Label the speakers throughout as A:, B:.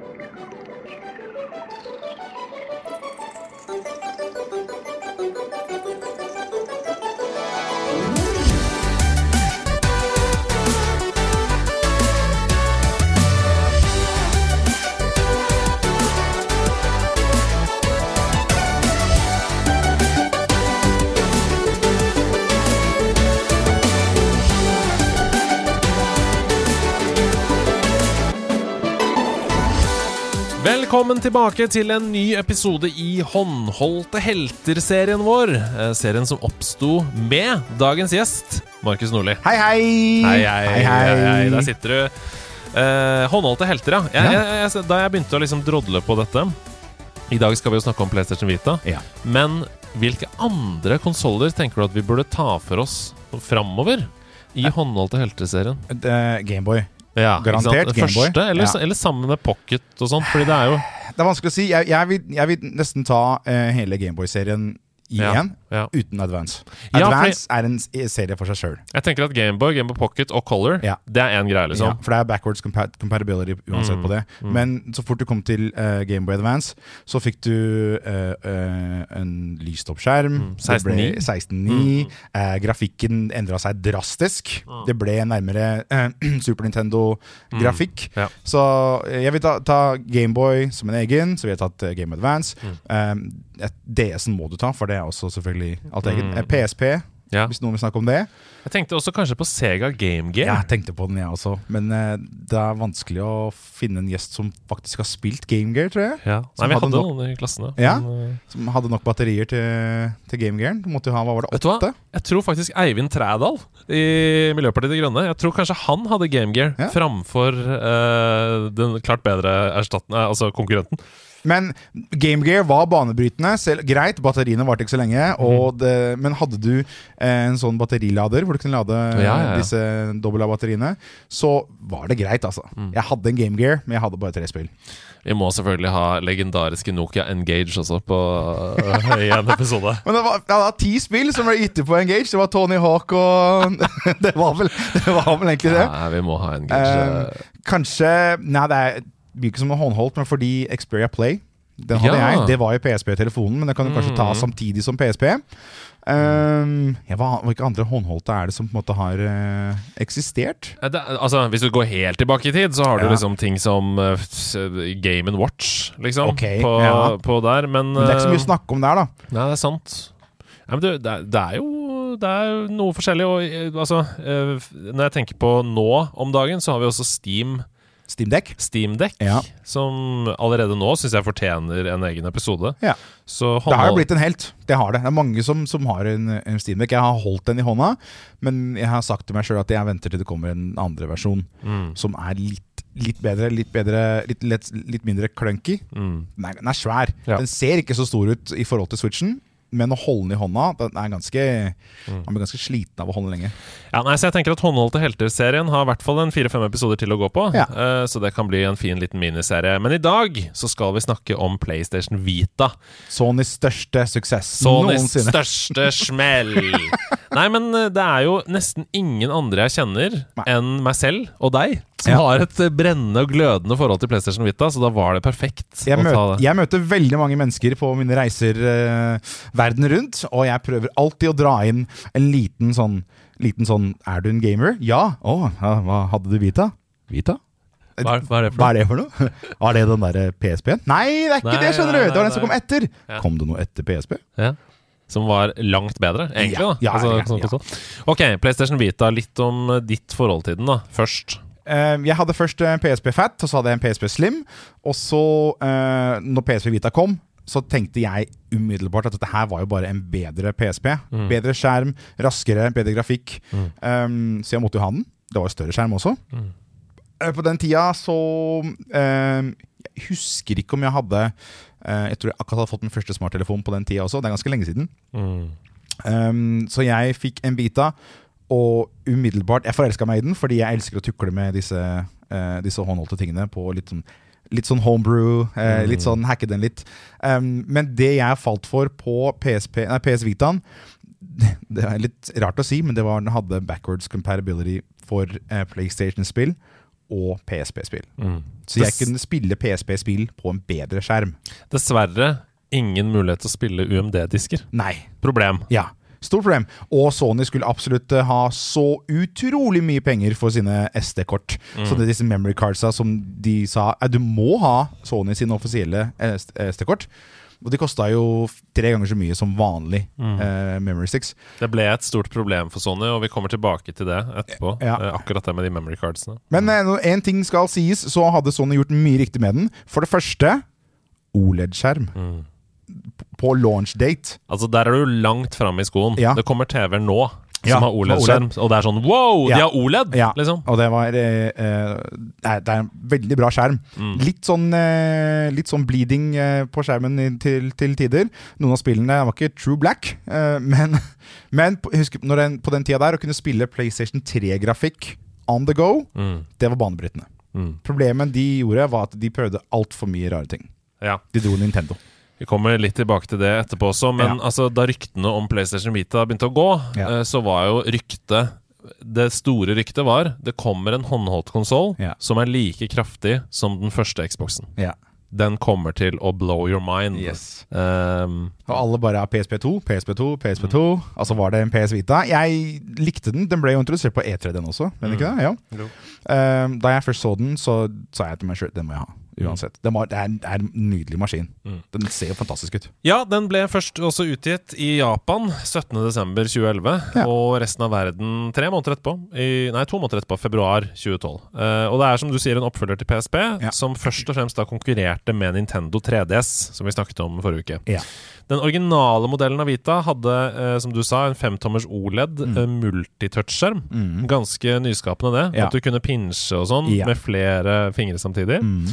A: Thank you. Velkommen tilbake til en ny episode i Håndholdte helter-serien vår. Eh, Serien som oppsto med dagens gjest, Markus Nordli.
B: Hei, hei!
A: Hei, hei, hei, hei. Der sitter du. Eh, håndholdte helter, ja. Jeg, jeg, jeg, da jeg begynte å liksom drodle på dette I dag skal vi jo snakke om PlayStation Vita.
B: Ja.
A: Men hvilke andre konsoller tenker du at vi burde ta for oss framover i Håndholdte helter-serien?
B: Eh, Gameboy.
A: Ja.
B: Garantert Gameboy.
A: Første, eller,
B: Ja.
A: eller sammen med Pocket og sånt. Fordi det er jo
B: Det er vanskelig å si. Jeg, jeg, vil, jeg vil nesten ta uh, hele Gameboy-serien igjen.
A: Ja, ja.
B: uten Advance.
A: Ja,
B: Advance er en serie for seg sjøl.
A: Jeg tenker at Gameboy, Gameboy Pocket og Color
B: Ja.
A: Det er én greie,
B: Ja,
A: liksom.
B: for det er backwards compa compatibility uansett
A: Mm,
B: på det.
A: mm.
B: Men så fort du kom til uh, Gameboy Advance, så fikk du uh, uh, en lyst opp skjerm.
A: Mm, 16.9.
B: 16.9. Eh, grafikken endra seg drastisk. Det ble nærmere eh, Super Nintendo-grafikk.
A: Mm, ja.
B: Så eh, jeg vil ta, ta Gameboy som en egen, så vi har tatt eh, Game Advance.
A: Mm.
B: Eh, DS-en må du ta, for det er også selvfølgelig alt eget.
A: Mm.
B: Eh, PSP,
A: Ja.
B: hvis noen vil snakke om det.
A: Jeg tenkte også kanskje på Sega Game Gear.
B: Jeg tenkte på den, jeg også. Men uh, det er vanskelig å finne en gjest som faktisk har spilt Game Gear, tror jeg.
A: Ja. Nei, vi
B: hadde
A: hadde
B: nok-
A: noen i klassene.
B: Ja.
A: Men, uh,
B: Som hadde nok batterier til, til Game Gear. Du måtte ha, hva var det, åtte?
A: Jeg tror faktisk Eivind Trædal i Miljøpartiet De Grønne Jeg tror kanskje han hadde Game Gear
B: Ja.
A: framfor uh, den klart bedre erstatten, eh, altså konkurrenten.
B: Men Game Gear var banebrytende. Selv, greit, batteriene varte ikke så lenge. Mm. Det, men hadde du eh, en sånn batterilader hvor du kunne lade
A: Ja, ja, ja.
B: disse dobbel A-batteriene, så var det greit, altså.
A: Mm.
B: Jeg hadde en Game Gear, men jeg hadde bare tre spill.
A: Vi må selvfølgelig ha legendariske Nokia Engage også på, uh, i en episode.
B: Men det var, det var ti spill som ble gitt ut på Engage. Det var Tony Hawk og Det var vel, det var vel egentlig det.
A: Nei, vi må ha Engage. Uh,
B: Kanskje Nei, det er ikke som håndholdt, men fordi Xperia Play Den hadde
A: Ja.
B: jeg. Det var jo PSP-telefonen, men det kan du kanskje ta
A: Mm.
B: samtidig som PSP. Um, ja, hva, hvilke andre håndholdte er det som på en måte har uh, eksistert?
A: Eh, Det, altså, hvis du går helt tilbake i tid, så har du
B: Ja.
A: liksom ting som uh, Game Watch, liksom.
B: okay,
A: på,
B: ja.
A: på der, men
B: Men det er ikke så mye
A: snakk
B: å snakke om der, da.
A: Nei, det er sant. Ja, men du, det, er, det er jo det er noe forskjellig. Og, eh, altså, eh, når jeg tenker på nå om dagen, så har vi også Steam
B: Steamdeck.
A: Steamdeck,
B: Ja.
A: som allerede nå syns jeg fortjener en egen episode.
B: Ja.
A: Så
B: Det har jo blitt en helt. Det har det. Det er mange som, som har en, en Steamdeck. Jeg har holdt den i hånda, men jeg har sagt til meg sjøl at jeg venter til det kommer en andre versjon
A: mm,
B: som er litt, litt bedre, litt bedre, litt, litt, litt mindre clunky.
A: mm.
B: Den er, den er svær.
A: Ja.
B: Den ser ikke så stor ut i forhold til Switchen, men å holde den i hånda den er ganske,
A: Mm.
B: Man blir ganske sliten av å holde den lenge.
A: Ja, nei, så jeg tenker at Håndholdte helter-serien har i hvert fall en fire-fem episoder til å gå på.
B: Ja.
A: Uh, så det kan bli en fin liten miniserie. Men i dag så skal vi snakke om PlayStation Vita.
B: Sonys største suksess
A: Sonys
B: noensinne.
A: største smell. Nei, men eh, det er jo nesten ingen andre jeg kjenner
B: Nei.
A: enn meg selv og deg, som
B: Ja.
A: har et brennende og glødende forhold til PlayStation Vita, så da var det perfekt
B: Jeg møter,
A: det.
B: jeg møter veldig mange mennesker på mine reiser uh, verden rundt, og jeg prøver alltid å dra inn en liten sånn, liten sånn Er du en gamer? Ja. Å, ja, hva hadde du Vita? Vita?
A: Hva, er- hva er
B: Hva er det for noe? Var det den derre PSP-en? Nei, det er ikke
A: Nei,
B: det, skjønner du! Det var den som kom etter.
A: Ja.
B: Kom det noe etter PSP?
A: Ja. Som var langt bedre, egentlig.
B: Ja,
A: altså, sånn. Ok, PlayStation Vita. Litt om ditt forhold til den, da. Først.
B: Eh, jeg hadde først en PSP Fat, og så hadde jeg en PSP Slim. Og så, eh, når PSP Vita kom, så tenkte jeg umiddelbart at dette her var jo bare en bedre PSP.
A: Mm.
B: Bedre skjerm, raskere, bedre grafikk.
A: Mm.
B: Um, så jeg måtte jo ha den. Det var jo større skjerm også.
A: Mm.
B: Eh, på den tida så eh, Jeg husker ikke om jeg hadde eh, Jeg tror jeg akkurat hadde fått min første smarttelefon på den tida også. Det er ganske lenge siden. Um, så jeg fikk en Vita, og umiddelbart Jeg forelska meg i den fordi jeg elsker å tukle med disse, uh, disse håndholdte tingene på litt sånn Litt sånn homebrew, eh,
A: Mm.
B: litt sånn hacke den litt. Um, men det jeg falt for på PSP, nei, PS Vitaen Det er litt rart å si, men det var den hadde backwards compatibility for eh, PlayStation-spill og PSP-spill.
A: Mm.
B: Så jeg kunne spille PSP-spill på en bedre skjerm.
A: Dessverre ingen mulighet til å spille UMD-disker.
B: Nei.
A: Problem.
B: Ja. Stort problem. Og Sony skulle absolutt eh, ha så utrolig mye penger for sine SD-kort. Så det er disse memory cardsa som de sa eh, Du må ha Sony sine offisielle SD-kort. Og de kosta jo tre ganger så mye som vanlig eh, memory sticks.
A: Det ble et stort problem for Sony, og vi kommer tilbake til det etterpå.
B: Ja.
A: Eh, Akkurat det med de memory cardsene.
B: Men eh, når ting skal sies, så hadde Sony gjort mye riktig med den. For det første OLED-skjerm.
A: Mm.
B: På launch date.
A: Altså, der er du langt framme i skoen.
B: Ja.
A: Det kommer TV-er nå som
B: Ja,
A: har OLED-skjerm, og det er sånn wow, de har OLED!
B: Ja,
A: Liksom.
B: og det var eh, eh, det, er, en veldig bra skjerm.
A: Mm.
B: Litt sånn eh, Litt sånn bleeding eh, på skjermen til, til tider. Noen av spillene var ikke true black, eh, men, men husk den, på den tida der å kunne spille PlayStation 3-grafikk on the go,
A: Mm.
B: det var banebrytende.
A: Mm.
B: Problemet de gjorde, var at de prøvde altfor mye rare ting.
A: Ja.
B: De dro Nintendo.
A: Vi kommer litt tilbake til det etterpå også, men
B: Ja.
A: altså, da ryktene om PlayStation Vita begynte å gå,
B: Ja.
A: eh, så var jo ryktet Det store ryktet var det kommer en håndholdt konsoll
B: Ja.
A: som er like kraftig som den første Xboxen.
B: Ja.
A: Den kommer til å blow your mind.
B: Yes.
A: Um,
B: Og alle bare har PSP2, PSP2, PSP2. Altså var det en PS Vita. Jeg likte den. Den ble jo introdusert på E3, den også. Men ikke det? Ja. Um, da jeg først så den, så sa jeg til meg sjøl den må jeg ha. Uansett. Det, er, er en nydelig maskin.
A: Mm.
B: Den ser jo fantastisk ut.
A: Ja, den ble først også utgitt i Japan 17.12.2011,
B: Ja.
A: og resten av verden tre måneder etterpå. I, nei, to måneder etterpå, februar 2012. Uh, og det er som du sier en oppfølger til PSP,
B: Ja.
A: som først og fremst da konkurrerte med Nintendo 3DS, som vi snakket om forrige uke.
B: Ja.
A: Den originale modellen av Vita hadde, eh, som du sa, en femtommers OLED
B: Mm.
A: eh, multitouch-skjerm.
B: Mm.
A: Ganske nyskapende, det.
B: Ja.
A: At du kunne pinsje og sånn
B: Ja.
A: med flere fingre samtidig.
B: Mm.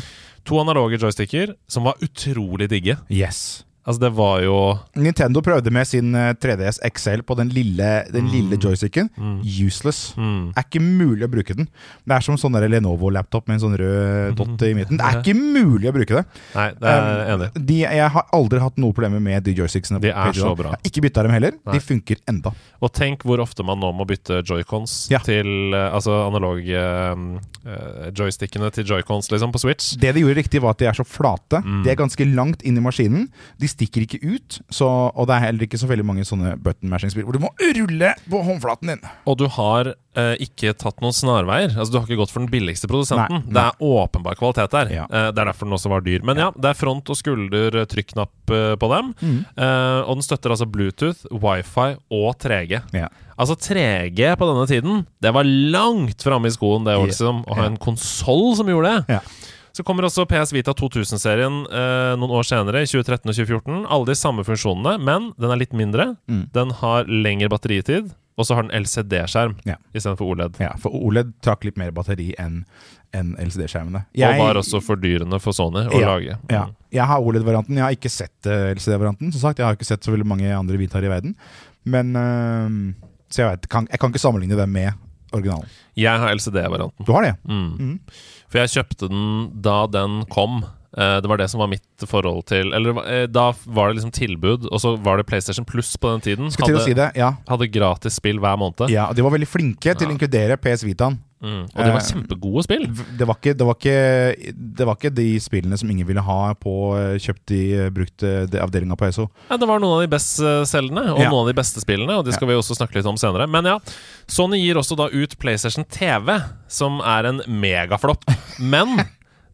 A: To analoge joysticker som var utrolig digge.
B: Yes.
A: Altså, det var jo
B: Nintendo prøvde med sin eh, 3DS XL på den lille, den lille joysticken.
A: Mm.
B: Useless.
A: mm.
B: Er ikke mulig å bruke den. Det er som sånn Lenovo-laptop med en sånn rød dott i midten. Det er ikke mulig å bruke det.
A: Nei, det er
B: Um,
A: enig.
B: De, jeg har aldri hatt noe problemer med de joysticksene.
A: De er så bra.
B: Jeg har ikke bytta dem heller.
A: Nei.
B: De funker enda.
A: Og tenk hvor ofte man nå må bytte joycons
B: Ja.
A: til eh, Altså analog eh, eh, joystickene til joycons, liksom, på Switch.
B: Det de gjorde riktig, var at de er så flate.
A: Mm.
B: De er ganske langt inn i maskinen. De stikker ikke ut. Så, og det er heller ikke så veldig mange sånne button mashing-spill hvor du må rulle på håndflaten din.
A: Og du har eh, ikke tatt noen snarveier. Altså Du har ikke gått for den billigste produsenten.
B: Nei,
A: Det er åpenbar kvalitet der.
B: Ja.
A: Eh, det er derfor den også var dyr. Men ja, det er front og skulder eh, trykknapp eh, på dem.
B: Mm.
A: Eh, og den støtter altså Bluetooth, wifi og 3G.
B: Ja.
A: Altså 3G på denne tiden, det var langt framme i skoen det liksom, å ha en konsoll som gjorde det.
B: Ja.
A: Så kommer også PS Vita 2000-serien eh, noen år senere, i 2013 og 2014. Alle de samme funksjonene, men den er litt mindre.
B: Mm.
A: Den har lengre batteritid, og så har den LCD-skjerm
B: Ja.
A: istedenfor OLED.
B: Ja, for OLED trakk litt mer batteri enn enn LCD-skjermene.
A: Og var også fordyrende for Sony å
B: Ja,
A: lage.
B: Ja.
A: Mm.
B: Jeg har OLED-varianten. Jeg har ikke sett eh, LCD-varianten. Som sagt, Jeg har ikke sett så veldig mange andre Vitaer i verden. Men øh, Så jeg, vet, kan, jeg kan ikke sammenligne det med originalen.
A: Jeg har LCD-varianten.
B: Du har det?
A: Mm.
B: Mm.
A: For jeg kjøpte den da den kom. Eh, Det var det som var mitt forhold til Eller eh, da var det liksom tilbud, og så var det PlayStation Plus på den tiden.
B: Hadde, si det, ja.
A: hadde gratis spill hver måned.
B: ja. og De var veldig flinke til å inkludere PS Vitaen.
A: Mm. Og det var
B: Eh,
A: kjempegode spill.
B: Det var, ikke, det, var ikke, det var ikke de spillene som ingen ville ha på eh, kjøpt i eh, brukt avdelinga på ESO.
A: Ja, det var noen av de best selgende, og
B: Ja.
A: noen av de beste spillene. Og de skal vi også snakke litt om senere. Men ja, Sony gir også da ut PlayStation TV, som er en megaflopp. Men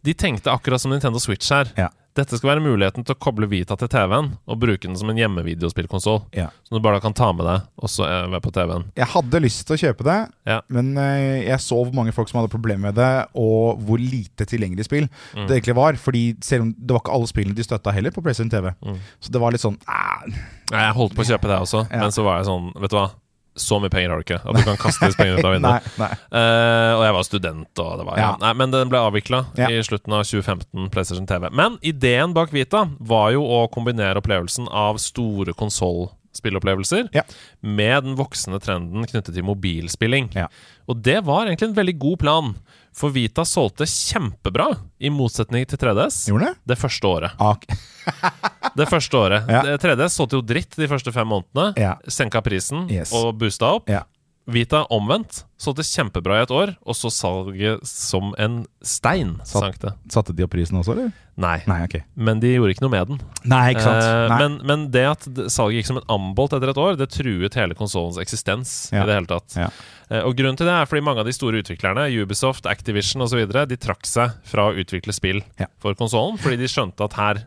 A: de tenkte akkurat som Nintendo Switch her.
B: Ja.
A: Dette skal være muligheten til å koble Vita til TV-en og bruke den som en hjemmevideospillkonsoll.
B: Ja.
A: Som du bare kan ta med deg også så ved på TV-en.
B: Jeg hadde lyst til å kjøpe det,
A: Ja.
B: men eh, jeg så hvor mange folk som hadde problemer med det, og hvor lite tilgjengelig spill
A: Mm.
B: det egentlig var. Fordi selv om det var ikke alle spillene de støtta heller på PlayStation TV.
A: Mm.
B: Så det var litt sånn
A: Æh. Jeg holdt på å kjøpe det også,
B: Ja.
A: men så var jeg sånn Vet du hva? Så mye penger har du ikke at du kan kaste pengene ut av vinduet.
B: nei.
A: Eh, og jeg var student, og det var ja. Nei, Men den ble avvikla
B: Ja.
A: i slutten av 2015, PlayStation TV. Men ideen bak Vita var jo å kombinere opplevelsen av store konsollspillopplevelser
B: Ja.
A: med den voksende trenden knyttet til mobilspilling.
B: Ja.
A: Og det var egentlig en veldig god plan, for Vita solgte kjempebra, i motsetning til 3DS,
B: Gjorde det?
A: det første året.
B: Ah.
A: Det første året.
B: Ja.
A: 3DS solgte jo dritt de første fem månedene.
B: Ja.
A: Senka prisen
B: Yes.
A: og boosta opp.
B: Ja.
A: Vita omvendt solgte kjempebra i et år, og så salget som en stein
B: Satt-
A: sank det.
B: Satte de opp prisen også, eller?
A: Nei,
B: Nei, okay.
A: men de gjorde ikke noe med den.
B: Nei, ikke sant.
A: Eh,
B: Nei.
A: men, men det at salget gikk som en ambolt etter et år, det truet hele konsollens eksistens.
B: Ja.
A: i det hele tatt
B: Ja.
A: Eh, Og Grunnen til det er fordi mange av de store utviklerne, Ubisoft, Activision osv., de trakk seg fra å utvikle spill
B: Ja.
A: for konsollen, fordi de skjønte at her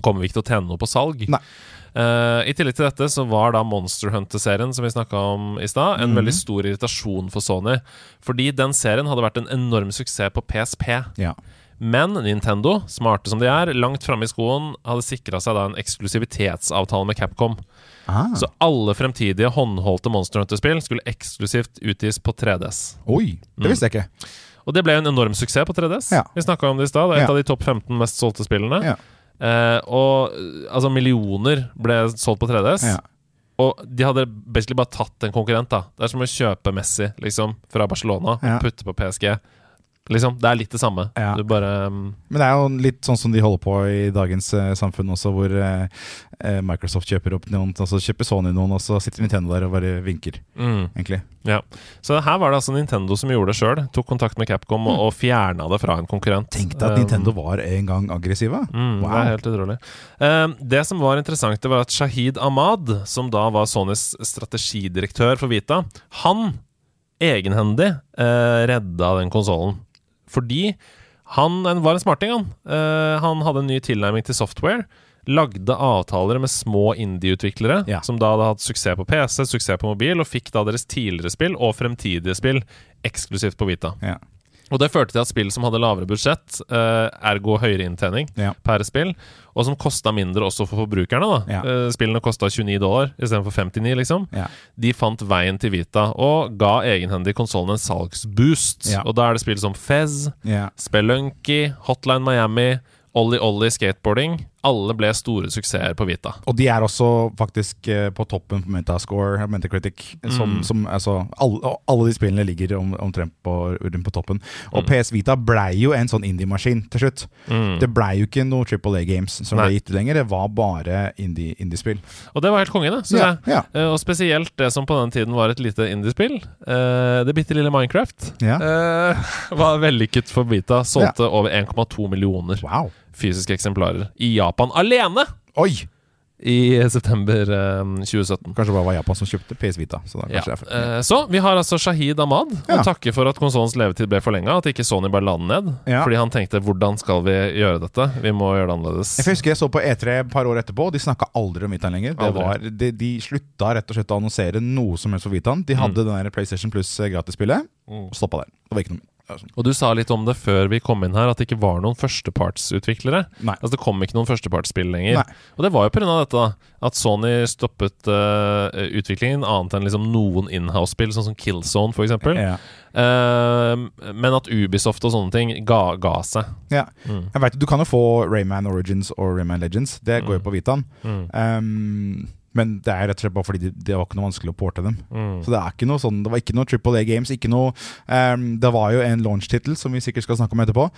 A: kommer vi ikke til å tjene noe på salg.
B: Nei.
A: Eh, I tillegg til dette så var da Monster Hunter-serien som vi snakka om i stad, en
B: mm.
A: veldig stor irritasjon for Sony. Fordi den serien hadde vært en enorm suksess på PSP.
B: Ja.
A: Men Nintendo, smarte som de er, langt framme i skoen, hadde sikra seg da en eksklusivitetsavtale med Capcom.
B: Ah.
A: Så alle fremtidige håndholdte Monster Hunter-spill skulle eksklusivt utgis på 3DS.
B: Oi, det visste jeg ikke.
A: Og det ble en enorm suksess på 3DS.
B: Ja.
A: Vi snakka om det i stad. Er et
B: Ja.
A: av de topp 15 mest solgte spillene.
B: Ja.
A: Eh, og altså millioner ble solgt på 3DS.
B: Ja.
A: Og de hadde basically bare tatt en konkurrent. da Det er som å kjøpe Messi liksom fra Barcelona
B: Ja.
A: og putte på PSG. Liksom, Det er litt det samme.
B: Ja.
A: Du bare um...
B: Men det er jo litt sånn som de holder på i dagens uh, samfunn også, hvor eh, eh, Microsoft kjøper opp noen, og så kjøper Sony noen, og så sitter Nintendo der og bare vinker,
A: mm.
B: egentlig.
A: Ja, Så her var det altså Nintendo som gjorde det sjøl. Tok kontakt med Capcom og, og fjerna det fra en konkurrent.
B: Tenk deg at
A: Um,
B: Nintendo var en gang aggressive.
A: Mm, Det
B: Wow.
A: er helt utrolig. Um, det som var interessant, det var at Shahid Ahmad, som da var Sonys strategidirektør for Vita, han egenhendig uh, redda den konsollen. Fordi han var en smarting, han. Uh, han hadde en ny tilnærming til software. Lagde avtaler med små indie-utviklere,
B: Ja.
A: som da hadde hatt suksess på PC, suksess på mobil, og fikk da deres tidligere spill og fremtidige spill eksklusivt på Vita.
B: Ja.
A: Og det førte til at spill som hadde lavere budsjett, uh, ergo høyere inntjening
B: Ja.
A: per spill, og som kosta mindre også for forbrukerne, da.
B: Ja.
A: uh, spillene kosta 29 dollar istedenfor 59, liksom.
B: Ja.
A: De fant veien til Vita og ga egenhendig konsollen en salgsboost. Og da er det spill som Fez. Spelunky, Hotline Miami, Ollie Ollie skateboarding. Alle ble store suksesser på Vita.
B: Og de er også faktisk eh, på toppen på Metascore, Metacritic. Som,
A: Mm.
B: som, altså, alle, alle de spillene ligger om, omtrent på, på toppen. Og
A: Mm.
B: PS Vita blei jo en sånn indie-maskin til slutt.
A: Mm.
B: Det blei jo ikke noe Triple A-games som ble gitt lenger. Det var bare indie- indie-spill.
A: Og det var helt konge, det, syns
B: ja,
A: jeg.
B: ja,
A: Eh, og spesielt det som på den tiden var et lite indiespill. Uh, det bitte lille Minecraft.
B: ja.
A: uh, var vellykket for Vita. Solgte over 1,2 millioner
B: Wow.
A: Fysiske eksemplarer i Japan alene
B: Oi!
A: i september eh, 2017.
B: Kanskje det bare var Japan som kjøpte PS Vita. Så da
A: Ja.
B: for-
A: eh, så vi har altså Shahid Ahmad.
B: Ja.
A: Og takker for at konsollens levetid ble forlenga. At ikke Sony bare la den ned.
B: Ja.
A: Fordi han tenkte 'hvordan skal vi gjøre dette'? Vi må gjøre det annerledes.
B: Jeg husker jeg så på E3 et par år etterpå, og de snakka aldri om Vitaen lenger. Det var, de, de slutta rett og slett å annonsere noe som helst for Vitaen. De hadde den der PlayStation Plus eh, gratisspillet,
A: Mm.
B: og stoppa der. Det var ikke noe mer. Altså,
A: Og du sa litt om det før vi kom inn her, at det ikke var noen førstepartsutviklere.
B: Nei.
A: Altså Det kom ikke noen førstepartsspill lenger.
B: Nei.
A: Og det var jo pga. dette, da. At Sony stoppet uh, utviklingen, annet enn liksom noen inhouse-spill, sånn som Killzone f.eks. Uh, men at Ubisoft og sånne ting ga, ga seg.
B: Ja.
A: Mm.
B: Jeg vet, Du kan jo få Rayman Origins og Rayman Legends. Det går jo
A: Mm.
B: på Vitaen.
A: Mm.
B: Um, men det er rett og slett bare fordi det, det var ikke noe vanskelig å porte dem.
A: Mm.
B: Så det er ikke noe sånn Det var ikke noe Triple A Games. Ikke noe um, Det var jo en launch-tittel, som vi sikkert skal snakke om etterpå,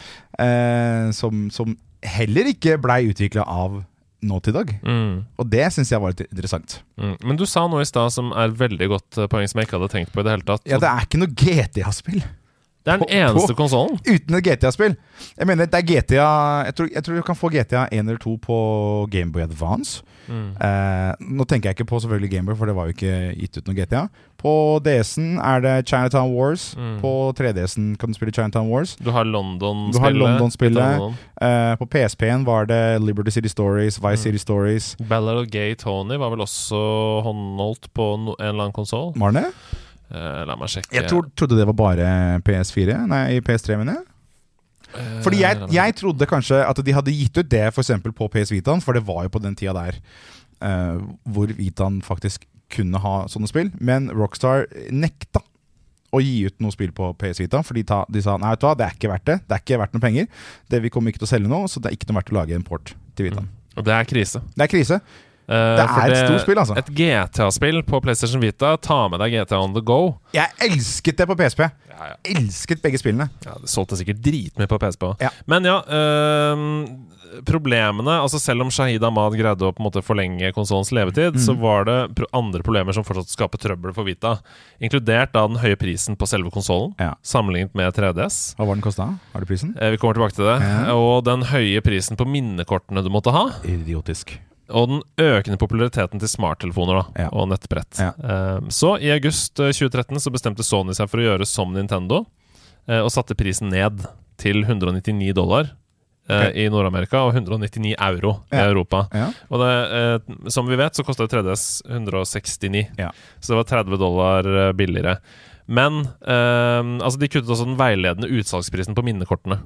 B: uh, som, som heller ikke blei utvikla av nå til dag.
A: Mm.
B: Og det syns jeg var litt interessant.
A: Mm. Men du sa noe i stad som er veldig godt eh, poeng, som jeg ikke hadde tenkt på i det hele tatt.
B: Ja, Det er ikke noe GTA-spill
A: det er den
B: på-
A: eneste konsollen.
B: uten et GTA-spill. Jeg mener, det er GTA Jeg tror, jeg tror du kan få GTA 1 eller 2 på Gameboy Advance.
A: Mm.
B: Eh, nå tenker jeg ikke på selvfølgelig Gameboy, for det var jo ikke gitt ut noe GTA. På DS-en er det Chinatown Wars.
A: Mm.
B: På 3DS-en kan du spille Chinatown Wars.
A: Du har London-spillet.
B: Du har London-spillet.
A: London.
B: Eh, på PSP-en var det Liberty City Stories, Vice
A: Mm.
B: City Stories.
A: Ballad of Gay Tony var vel også håndholdt på en eller annen konsoll.
B: Var det?
A: Eh, la meg sjekke.
B: Jeg trodde det var bare PS4. Nei, PS3, mener jeg.
A: Eh,
B: Fordi jeg, jeg trodde kanskje at de hadde gitt ut det for eksempel på PS Vitaen, for det var jo på den tida der uh, hvor Vitaen faktisk kunne ha sånne spill. Men Rockstar nekta å gi ut noe spill på PS Vita, fordi ta, de sa nei, vet du hva, det er ikke verdt det. Det er ikke verdt noen penger. Det Vi kommer ikke til å selge noe, så det er ikke noe verdt å lage en port til Vitaen.
A: Mm. Og det er krise.
B: Det er krise.
A: Eh,
B: Det er et stort spill, altså.
A: Et GTA-spill på PlayStation Vita. Ta med deg GTA on the go.
B: Jeg elsket det på PSP.
A: Ja, ja.
B: Elsket begge spillene.
A: Ja, Det solgte sikkert dritmye på PSP.
B: Ja.
A: Men ja, øhm, problemene Altså Selv om Shahid Ahmad greide å på en måte forlenge konsollens levetid,
B: Mm.
A: så var det andre problemer som fortsatt skaper trøbbel for Vita. Inkludert da den høye prisen på selve konsollen,
B: Ja.
A: sammenlignet med 3DS.
B: Hva var den kosta? Har du prisen?
A: Eh, Vi kommer tilbake til det. Og den høye prisen på minnekortene du måtte ha.
B: Idiotisk.
A: Og den økende populariteten til smarttelefoner da,
B: Ja.
A: og nettbrett.
B: Ja.
A: Eh, så i august eh, 2013 så bestemte Sony seg for å gjøre som Nintendo, eh, og satte prisen ned til 199 dollar. eh,
B: Ok.
A: I Nord-Amerika og 199 euro i Europa.
B: Ja.
A: Og det, eh, som vi vet, så kosta 3DS 169,
B: Ja.
A: så det var 30 dollar eh, billigere. Men eh, altså de kuttet også den veiledende utsalgsprisen på minnekortene.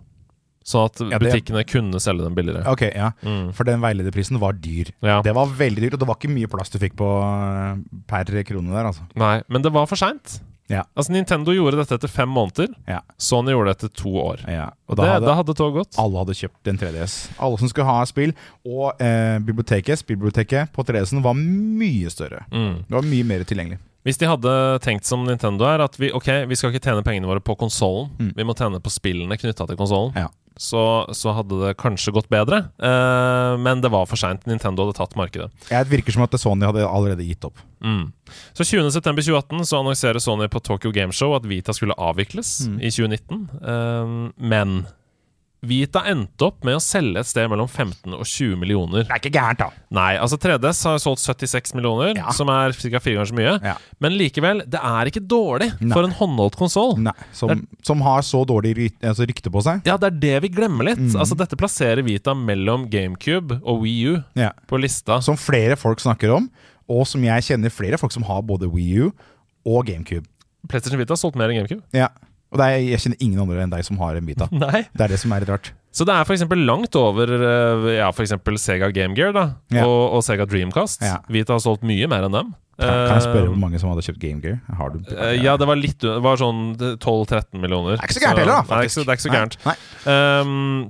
A: Sånn at
B: Ja, det-
A: butikkene kunne selge dem billigere.
B: Ok, ja.
A: Mm.
B: For den veilederprisen var dyr.
A: Ja.
B: Det var veldig dyrt, og det var ikke mye plass du fikk på eh, per krone der, altså.
A: Nei, men det var for seint.
B: Ja.
A: Altså, Nintendo gjorde dette etter fem måneder.
B: Ja.
A: Sony gjorde det etter to år.
B: ja.
A: Og
B: da,
A: det,
B: hadde
A: da hadde toget gått.
B: alle hadde kjøpt en 3DS. Alle som skulle ha spill. Og eh, biblioteket, spillbiblioteket på 3DS-en var mye større.
A: Mm.
B: Det var mye mer tilgjengelig.
A: Hvis de hadde tenkt som Nintendo er, at vi, okay, vi skal ikke tjene pengene våre på konsollen,
B: Mm.
A: vi må tjene på spillene knytta til konsollen,
B: Ja.
A: så, så hadde det kanskje gått bedre. Uh, men det var for seint. Nintendo hadde tatt markedet.
B: Det virker som at Sony hadde allerede gitt opp.
A: Mm. Så 20.9.2018 så annonserer Sony på Tokyo Gameshow at Vita skulle avvikles
B: Mm.
A: i 2019. uh, men Vita endte opp med å selge et sted mellom 15 og 20 millioner.
B: Det er ikke gærent, da.
A: Nei, altså 3DS har solgt 76 millioner,
B: Ja.
A: som er ca. fire ganger så mye.
B: Ja.
A: Men likevel, det er ikke dårlig
B: Nei.
A: for en håndholdt konsoll.
B: Som, som har så dårlig altså, rykte på seg.
A: Ja, det er det vi glemmer litt.
B: Mm.
A: Altså Dette plasserer Vita mellom GameCube og Wii U
B: Ja.
A: på lista.
B: Som flere folk snakker om, og som jeg kjenner flere folk som har både Wii U og GameCube.
A: PlayStation Vita har solgt mer enn GameCube.
B: Ja. Og er, jeg kjenner ingen andre enn deg som har en Vita.
A: Nei
B: Det er det som er litt rart.
A: Så det er f.eks. langt over eh, Ja, for eksempel Sega Game Gear da
B: Ja.
A: og, og Sega Dreamcast.
B: Ja.
A: Vita har solgt mye mer enn dem.
B: Kan, kan jeg spørre
A: Eh,
B: hvor mange som hadde kjøpt Game Gear? Har du
A: eh, ja, det var litt Det var sånn 12-13 millioner.
B: Det er ikke så gærent heller, da.
A: Nei, det er ikke så, det er ikke så gærent.
B: Nei, nei.
A: Ehm,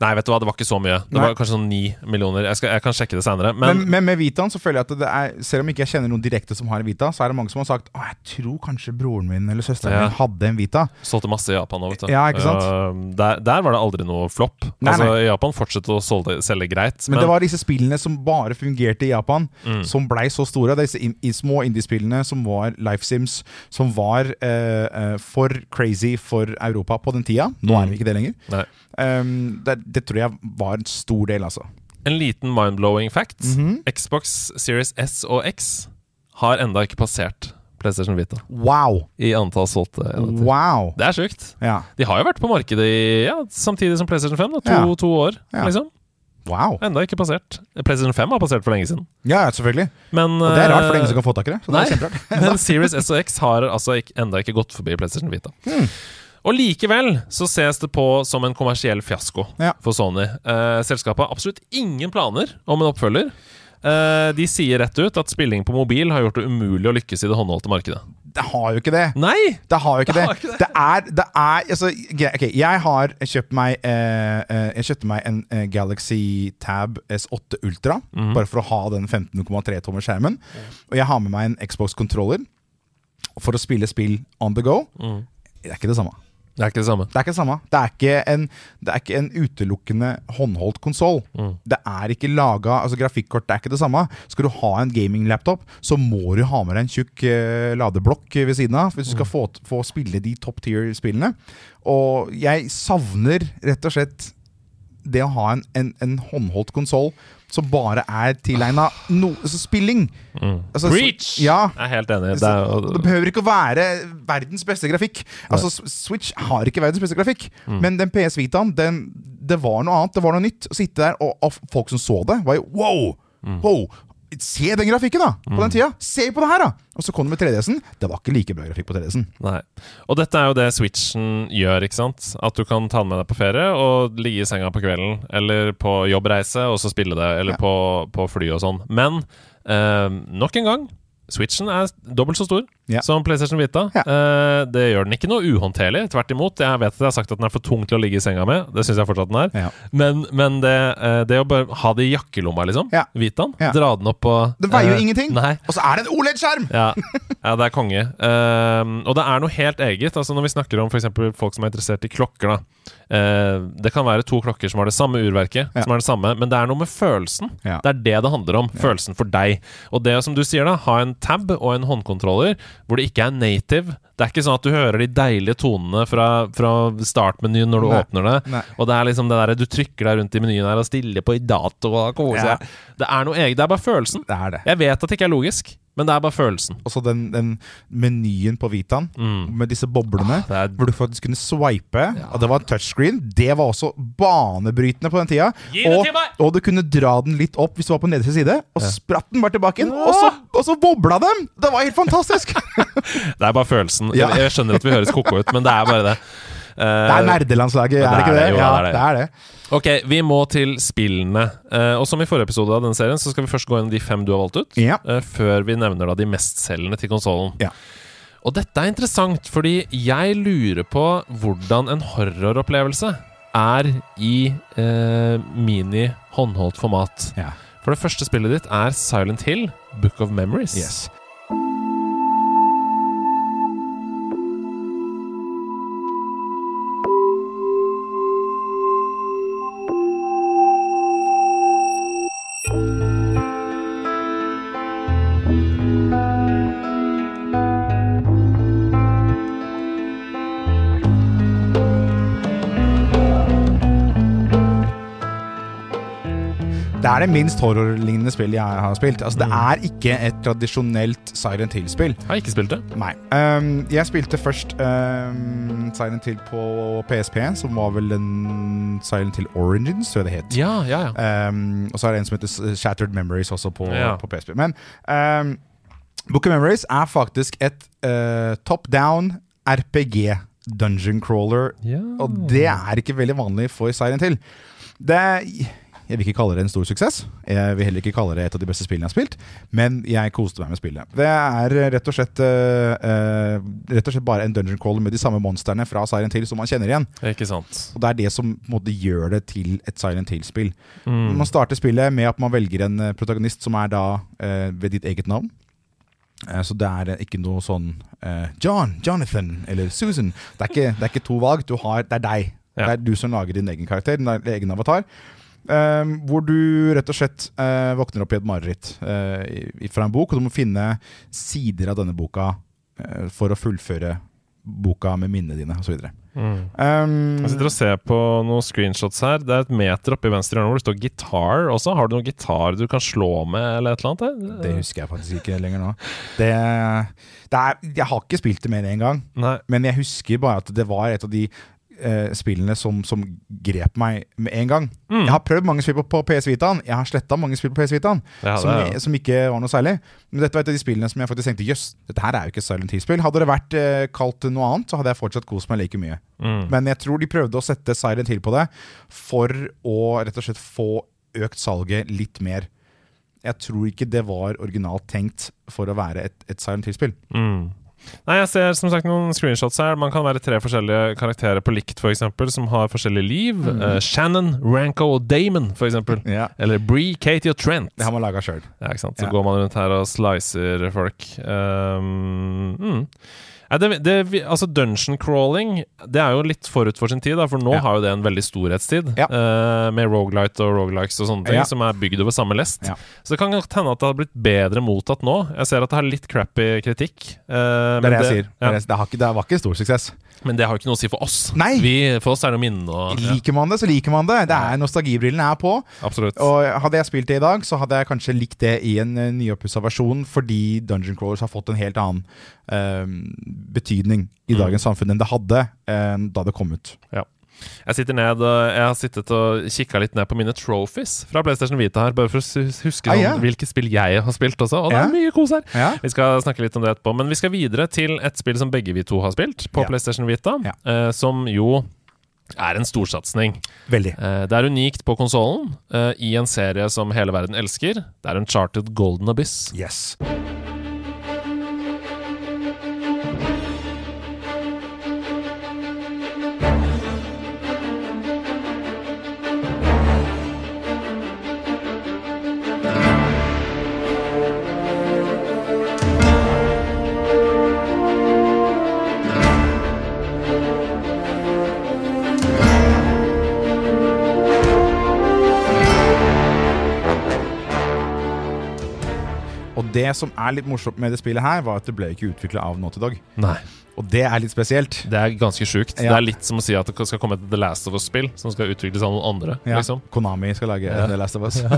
A: nei, vet du hva, det var ikke så mye. Det
B: Nei.
A: var kanskje sånn 9 millioner. Jeg, skal, jeg kan sjekke det seinere. Men,
B: Men, men med Vitaen så føler jeg at det er Selv om ikke jeg kjenner noen direkte som har en Vita, så er det mange som har sagt Å, jeg tror kanskje broren min eller søsteren
A: Ja.
B: min hadde en Vita.
A: solgte masse i Japan òg, vet du.
B: Ja, ikke sant?
A: Uh, der, der var det aldri noe flopp. Altså,
B: nei.
A: Japan fortsatte å solge, selge greit.
B: Men, det var disse spillene som bare fungerte i Japan,
A: Mm.
B: som blei så store. Disse in, i små indie-spillene som var Life Sims, som var uh, uh, for crazy for Europa på den tida. Nå
A: Mm.
B: er vi ikke det lenger.
A: Nei.
B: Um, det, det tror jeg var en stor del, altså.
A: En liten mind-blowing fact.
B: Mhm.
A: Xbox Series S og X har enda ikke passert PlayStation Vita
B: Wow!
A: i antall solgte enheter.
B: Wow!
A: Det er sjukt.
B: Ja.
A: De har jo vært på markedet i, ja, samtidig som PlayStation 5. Da, to,
B: Ja.
A: to år, liksom.
B: Wow.
A: Enda ikke passert. PlayStation 5 har passert for lenge siden.
B: Ja, selvfølgelig.
A: Men,
B: Og det er rart, for
A: eh,
B: ingen som kan få tak i det. Så det
A: men Series S og X har altså ikke, enda ikke gått forbi PlayStation Vita.
B: Hmm.
A: Og likevel så ses det på som en kommersiell fiasko
B: Ja.
A: for Sony. Eh, selskapet har absolutt ingen planer om en oppfølger. Eh, de sier rett ut at spilling på mobil har gjort det umulig å lykkes i det håndholdte markedet.
B: Det har jo ikke det.
A: Nei!
B: Det har jo ikke
A: Det
B: det.
A: ikke det.
B: Det er, det er altså, gre- Ok, jeg har kjøpt meg eh, eh, Jeg kjøpte meg en eh, Galaxy Tab S8 Ultra,
A: Mhm.
B: bare for å ha den 15,3 tommer skjermen. Og jeg har med meg en Xbox-controller for å spille spill on the go.
A: Mm.
B: Det er ikke det samme.
A: Det er ikke det samme.
B: Det er ikke det samme. Det er ikke en, det er ikke en utelukkende håndholdt konsoll.
A: Mm.
B: Det er ikke laga Altså, grafikkort det er ikke det samme. Skal du ha en gaming-laptop, så må du ha med deg en tjukk uh, ladeblokk ved siden av hvis du skal få, få spille de top tier-spillene. Og jeg savner rett og slett det å ha en, en, en håndholdt konsoll som bare er tilegna no, altså spilling.
A: Mm.
B: Altså,
A: Reach!
B: Ja.
A: Jeg er helt enig. Det er,
B: det behøver ikke å være verdens beste grafikk. Altså, Switch har ikke verdens beste grafikk,
A: Mm.
B: men den PS Vitaen, den, det var noe annet. Det var noe nytt. Å sitte der, og, og folk som så det, var jo wow!
A: Mm.
B: wow! Se den grafikken, da! På den tida! Se på det her, da! Og så kom det med 3DS-en. Det var ikke like bra grafikk på 3DS-en.
A: Nei. Og dette er jo det Switchen gjør, ikke sant? At du kan ta den med deg på ferie og ligge i senga på kvelden, eller på jobbreise og så spille det, eller
B: Ja.
A: på, på fly og sånn. Men eh, nok en gang, Switchen er dobbelt så stor.
B: Ja.
A: som PlayStation Vita.
B: Ja.
A: Eh, det gjør den ikke noe uhåndterlig. Tvert imot. Jeg vet at jeg har sagt at den er for tung til å ligge i senga med. Det syns jeg fortsatt den er.
B: Ja.
A: Men, men det, eh, det å bare ha det i jakkelomma, liksom. Vitaen, dra den opp og
B: Det veier jo
A: eh,
B: ingenting!
A: Nei.
B: Og så er det en OLED-skjerm!
A: Ja. ja, det er konge. Ehm, og det er noe helt eget. Altså Når vi snakker om for folk som er interessert i klokker. da Eh, Det kan være to klokker som har det samme urverket, som er det samme men det er noe med følelsen. Det er det det handler om. Følelsen for deg. Og det som du sier, da ha en tab og en håndkontroller hvor det ikke er native. Det er ikke sånn at du hører de deilige tonene fra, fra startmenyen når du
B: Nei.
A: åpner det.
B: Nei.
A: Og det er liksom det der du trykker deg rundt i menyen her og stiller på i dato og koser
B: Ja.
A: Det er noe eget. Det er bare følelsen.
B: Det er det.
A: Jeg vet at det ikke er logisk, men det er bare følelsen.
B: Og så den, den menyen på Vitaen med disse boblene,
A: Mm. Ah, er-
B: hvor du faktisk kunne swipe. Og det var touchscreen. Det var også banebrytende på den tida. Og, og du kunne dra den litt opp hvis du var på nederste side, og spratt den bare tilbake igjen. Og så, og så bobla dem! Det var helt fantastisk!
A: Det er bare følelsen.
B: Ja.
A: Jeg, jeg skjønner at vi høres ko-ko ut, men det er bare det.
B: Det er nerdelandslaget, er det ikke det?
A: jo,
B: Ja,
A: det er det.
B: det er det.
A: Ok, vi må til spillene. Eh, og som i forrige episode av denne serien, så skal vi først gå gjennom de fem du har valgt ut.
B: Ja.
A: eh, før vi nevner da de mestselgende til konsollen.
B: Ja.
A: Og dette er interessant, fordi jeg lurer på hvordan en horroropplevelse er i eh, mini-håndholdt format.
B: Ja.
A: For det første spillet ditt er Silent Hill, Book of Memories.
B: Yes. Det er det minst horrorlignende spillet jeg har spilt. Altså, Det er ikke et tradisjonelt Silent Hill-spill.
A: Har ikke spilt det.
B: Nei. Um, jeg spilte først um, Silent Hill på PSP, som var vel en Silent Hill Origins, tror jeg det het.
A: Ja, ja, ja.
B: Um, og så er det en som heter Shattered Memories også på,
A: Ja.
B: på PSP. Men um, Book of Memories er faktisk et uh, top down RPG dungeon crawler,
A: ja.
B: og det er ikke veldig vanlig for Silent Hill. Det jeg vil ikke kalle det en stor suksess. Jeg vil heller ikke kalle det et av de beste spillene jeg har spilt. Men jeg koste meg med spillet. Det er eh, rett og slett eh, Rett og slett bare en dungeon crawler med de samme monstrene fra Silent Hill som man kjenner igjen.
A: Ikke sant.
B: Og Det er det som måte gjør det til et Silent Hill-spill.
A: Mm.
B: Man starter spillet med at man velger en protagonist som er da uh, ved ditt eget navn. Så det er ikke noe sånn uh, John, Jonathan eller Susan. Det er ikke, det er ikke to valg. Du har, det er deg.
A: Ja.
B: Det er du som lager din egen karakter, din egen avatar. Eh, hvor du rett og slett eh, våkner opp i et mareritt eh, fra en bok, og du må finne sider av denne boka eh, for å fullføre boka med minnene dine osv.
A: Mm.
B: Um,
A: Jeg sitter og ser på noen screenshots her. Det er et meter oppe i venstre hjørne hvor det står 'gitar' også. Har du noen gitar du kan slå med, eller et eller annet?
B: Det husker jeg faktisk ikke lenger nå. Det, det er, jeg har ikke spilt det mer enn én gang,
A: Nei.
B: men jeg husker bare at det var et av de eh, spillene som, som grep meg med en gang.
A: Mm.
B: Jeg har prøvd mange spill på, på PS Vitaen. Jeg har sletta mange spill på PS Vitaen
A: Ja,
B: som,
A: er-
B: som ikke var noe særlig. Men dette var et av de spillene som jeg faktisk tenkte jøss, dette her er jo ikke Silent Hill-spill. Hadde det vært eh, kalt noe annet, så hadde jeg fortsatt kost meg like mye.
A: Mm.
B: Men jeg tror de prøvde å sette Silent Hill på det for å rett og slett få økt salget litt mer. Jeg tror ikke det var originalt tenkt for å være et, et Silent Hill-spill.
A: Mm. Nei, jeg ser som sagt noen screenshots her. Man kan være tre forskjellige karakterer på likt, f.eks., som har forskjellige liv. Eh, Shannon, Ranko og Damon, f.eks.
B: Ja.
A: Eller Bree, Katie og Trent.
B: Det har man laga sjøl.
A: Ja, ikke sant? Så
B: Ja.
A: går man rundt her og slicer folk. Um, mm. Det, det, altså Dungeon crawling Det er jo litt forut for sin tid, da, for nå
B: Ja.
A: har jo det en veldig storhetstid.
B: Ja.
A: Uh, med Rogalight og Rogalikes og sånne ting,
B: Ja.
A: som er bygd over samme lest. Så det kan godt hende at det har blitt bedre mottatt nå. Jeg ser at det har litt crappy kritikk. Uh,
B: Det er det jeg sier. Det, er- det, har ikke, det var ikke stor suksess.
A: Men det har jo ikke noe å si for oss.
B: Nei.
A: Vi, for oss er det minne og
B: Liker man det, så liker man det. Det er Nostalgibrillene er på.
A: Absolutt.
B: Og Hadde jeg spilt det i dag, så hadde jeg kanskje likt det i en uh, nyoppussa versjon, fordi Dungeon Crawlers har fått en helt annen betydning i
A: Mm.
B: dagens samfunn enn det hadde eh, da det kom ut.
A: Jeg sitter ned Jeg har sittet og kikka litt ned på mine trophies fra PlayStation Vita her, bare for å huske
B: Ah, yeah.
A: hvilke spill jeg har spilt også. Og det
B: Ja.
A: er mye kos her!
B: Yeah.
A: Vi skal snakke litt om det etterpå. Men vi skal videre til et spill som begge vi to har spilt, på
B: yeah.
A: PlayStation Vita.
B: Ja.
A: Eh, som jo er en storsatsing.
B: Veldig.
A: Eh, det er unikt på konsollen, eh, i en serie som hele verden elsker. Det er Uncharted Golden Abyss.
B: Yes. Og det som er litt morsomt med det spillet her, var at det ble ikke utvikla av Naughty Dog.
A: Nei.
B: Og det er litt spesielt.
A: Det er ganske sjukt.
B: Ja.
A: Det er litt som å si at det skal komme et The Last of Us-spill som skal utvikles av noen andre.
B: Ja,
A: liksom
B: Konami skal lage
A: Ja.
B: The Last of Us.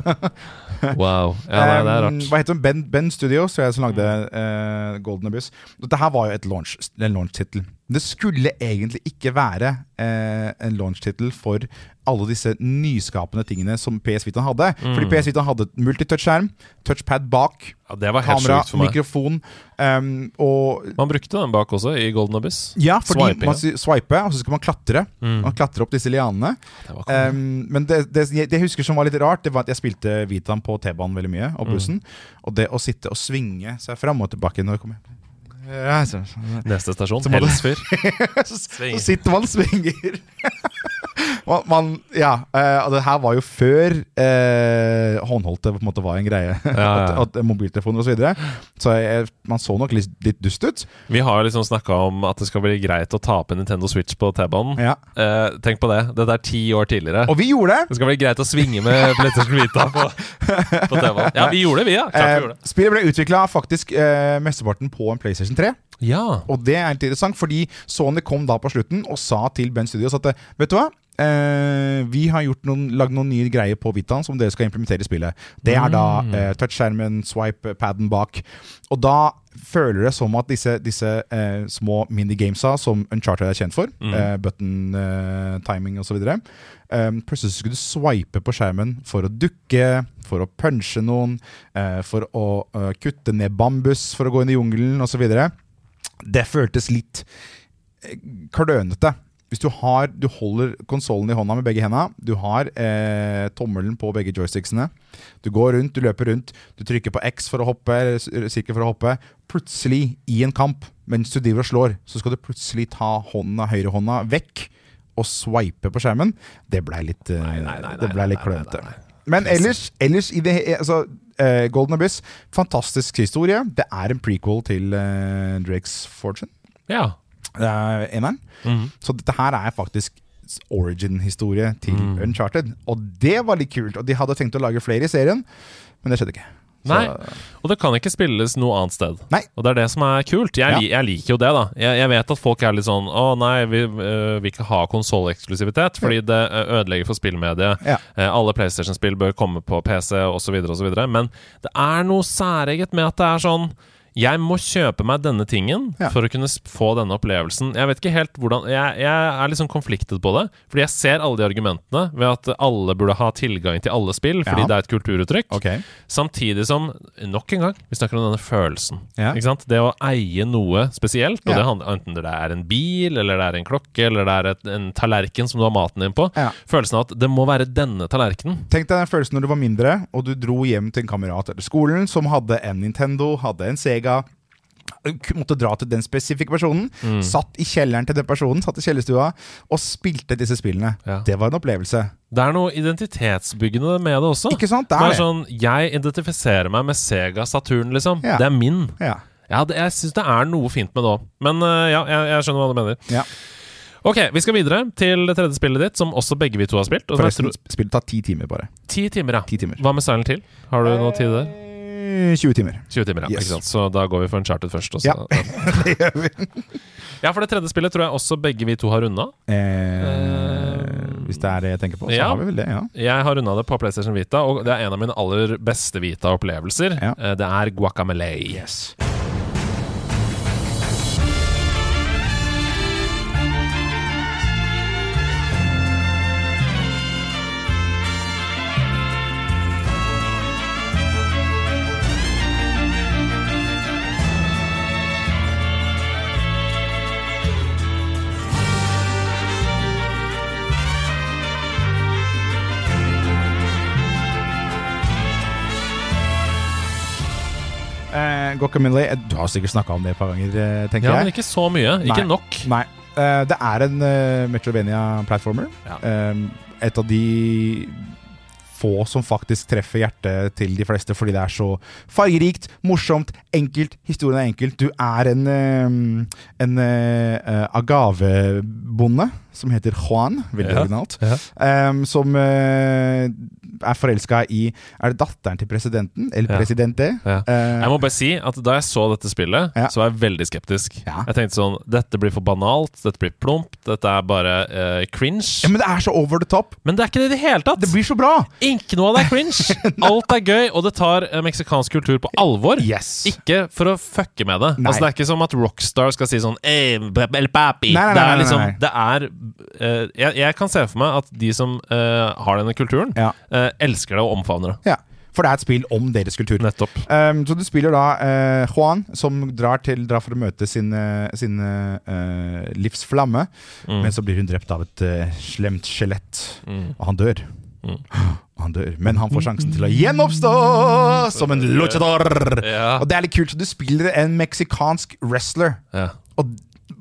A: Wow. Ja, nei, det er rart.
B: Hva heter den? Ben, ben Studios, som lagde uh, Golden Abyss. Dette her var jo et launch, en launch-tittel. Det skulle egentlig ikke være uh, en launch-tittel for alle disse nyskapende tingene som PS Vita hadde.
A: Mm.
B: Fordi PS Vita hadde multitouch-skjerm, touchpad bak,
A: Ja, det var
B: kamera, mikrofon um, og
A: Man brukte den bak også, i Golden Abyss.
B: Ja, fordi
A: Swiping,
B: man swiper, og så skal man klatre.
A: Mm.
B: Man klatrer opp disse lianene.
A: Det.
B: Um, men det, det, det jeg husker som var litt rart, Det var at jeg spilte Vitaen på T-banen veldig mye. Og bussen Og det å sitte og svinge seg fram og tilbake når jeg kommer
A: Neste stasjon,
B: det-
A: Helsfyr.
B: så, så sitter man og svinger. Man, man, ja, eh, og det her var jo før eh, håndholdte på en måte var en greie.
A: ja.
B: at, at Mobiltelefoner osv. Så, videre. så jeg, man så nok litt, litt dust ut.
A: Vi har liksom snakka om at det skal bli greit å tape Nintendo Switch på T-banen.
B: Ja.
A: Eh, tenk på det. Dette er ti år tidligere.
B: Og vi gjorde det!
A: Det skal bli greit å svinge med PlayStation Vita på, på T-banen. Ja, vi gjorde det, vi, ja. Klart vi
B: Eh,
A: gjorde det.
B: spillet ble utvikla faktisk eh, mesteparten på en PlayStation 3.
A: Ja.
B: Og det er litt interessant, fordi Sony kom da på slutten og sa til Ben Studios at vet du hva? Eh, vi har gjort noen, lagd noen nye greier på Vitaen som dere skal implementere i spillet. Det er da
A: Mm.
B: eh, touchskjermen, swipe-paden bak. Og da føler det som at disse, disse eh, små minigamesa som Uncharted er kjent for,
A: Mm.
B: eh, button eh, timing osv. Eh, plutselig skulle du swipe på skjermen for å dukke, for å punche noen, eh, for å uh, kutte ned bambus for å gå inn i jungelen osv. Det føltes litt eh, klønete. Hvis du har Du holder konsollen i hånda med begge hendene. Du har eh, tommelen på begge joysticksene. Du går rundt, du løper rundt. Du trykker på X for å hoppe, eller s- sirkel for å hoppe. Plutselig, i en kamp, mens du driver og slår, så skal du plutselig ta hånda, høyrehånda vekk og swipe på skjermen. Det blei litt, eh,
A: Nei, nei, nei,
B: det ble litt klønete. Men ellers, ellers i det altså, eh, Golden Abyss, fantastisk historie. Det er en prequel til eh, Drakes Fortune.
A: ja.
B: Er eneren.
A: Mm.
B: Så dette her er faktisk origin-historie til
A: Mm.
B: Uncharted. Og det var litt kult. Og de hadde tenkt å lage flere i serien, men det skjedde ikke. Så,
A: Nei. Og det kan ikke spilles noe annet sted.
B: Nei.
A: Og det er det som er kult. Jeg,
B: Ja.
A: jeg liker jo det, da. Jeg, jeg vet at folk er litt sånn Å nei, vi øh, vil ikke ha konsolleksklusivitet, fordi det øh, ødelegger for spillmediet.
B: Ja.
A: Eh, alle PlayStation-spill bør komme på PC, osv., osv. Men det er noe særeget med at det er sånn jeg må kjøpe meg denne tingen
B: Ja.
A: for å kunne få denne opplevelsen. Jeg vet ikke helt hvordan Jeg, jeg er liksom konfliktet på det. Fordi jeg ser alle de argumentene ved at alle burde ha tilgang til alle spill, fordi
B: Ja.
A: det er et kulturuttrykk.
B: Okay.
A: Samtidig som, nok en gang, vi snakker om denne følelsen.
B: Ja.
A: Det å eie noe spesielt, og det handler, enten det er en bil, eller det er en klokke, eller det er et, en tallerken som du har maten din på. Følelsen av at det må være denne tallerkenen.
B: Tenk deg den følelsen når du var mindre, og du dro hjem til en kamerat etter skolen som hadde en Nintendo, hadde en Sega. K- Måtte dra til den spesifikke personen.
A: Mm.
B: Satt i kjelleren til den personen, satt i kjellerstua og spilte disse spillene.
A: Ja.
B: Det var en opplevelse.
A: Det er noe identitetsbyggende med det også.
B: Ikke sant? Det
A: Det
B: er
A: er
B: det.
A: sånn, Jeg identifiserer meg med Sega Saturn, liksom.
B: Ja.
A: Det er min.
B: Ja.
A: Ja, det, Jeg syns det er noe fint med det òg. Men uh, ja, jeg, jeg skjønner hva du mener.
B: ja.
A: Ok, Vi skal videre til det tredje spillet ditt, som også begge vi to har spilt.
B: Forresten, spillet tar ti timer, bare.
A: Ti timer, ja.
B: Ti timer.
A: Hva med Silent Hill? Har du noe tid der?
B: Eh, 20 timer.
A: 20 timer, ja.
B: Yes.
A: Ikke sant? Så da går vi for en charted først. Også.
B: Ja. det gjør vi.
A: ja, for det tredje spillet tror jeg også begge vi to har runda.
B: Eh, hvis det er det jeg tenker på, så
A: Ja.
B: har vi vel det, ja.
A: Jeg har runda det på PlayStation Vita, og det er en av mine aller beste Vita-opplevelser.
B: Ja.
A: Eh, Det er Guacamelei.
B: Yes. Guacamole, eh, du har sikkert snakka om det et par ganger, tenker jeg.
A: Ja, men ikke så mye. Ikke
B: Nei.
A: nok.
B: Nei. Eh, det er en Metrovania-platformer.
A: Ja.
B: Eh, et av de få som faktisk treffer hjertet til de fleste, fordi det er så fargerikt, morsomt, enkelt. Historien er enkelt. Du er en, eh, en eh, agavebonde som heter Juan, veldig
A: Ja.
B: originalt,
A: Ja.
B: Um, som uh, er forelska i Er det datteren til presidenten? Eller
A: Ja.
B: presidente? Eh,
A: Jeg må bare si at Da jeg så dette spillet, så var jeg veldig skeptisk. Jeg tenkte sånn Dette blir for banalt, dette blir plumpt, dette er bare uh, cringe.
B: men det er så over the top.
A: Men det er ikke det i det hele tatt!
B: Det blir så bra!
A: Ikke noe av det er cringe! Alt er gøy, og det tar eh, meksikansk kultur på alvor.
B: Yes.
A: Ikke for å fucke med det.
B: Nei.
A: Altså Det er ikke som at Rockstar skal si sånn eh, el papi.
B: Nei, nei,
A: Det er liksom. Det er uh, jeg, jeg kan se for meg at de som uh, har denne kulturen,
B: Ja.
A: uh, elsker det og omfavner det.
B: Ja, For det er et spill om deres kultur.
A: Nettopp.
B: Um, så du spiller da uh, Juan, som drar, til, drar for å møte sin, eh, sin livs livsflamme.
A: Mm.
B: Men så blir hun drept av et slemt skjelett,
A: Mm.
B: og han dør.
A: Mm.
B: Han dør, Men han får sjansen til å gjenoppstå som en luchador!
A: Ja.
B: Og det er litt kult. så Du spiller en meksikansk wrestler.
A: ja.
B: Og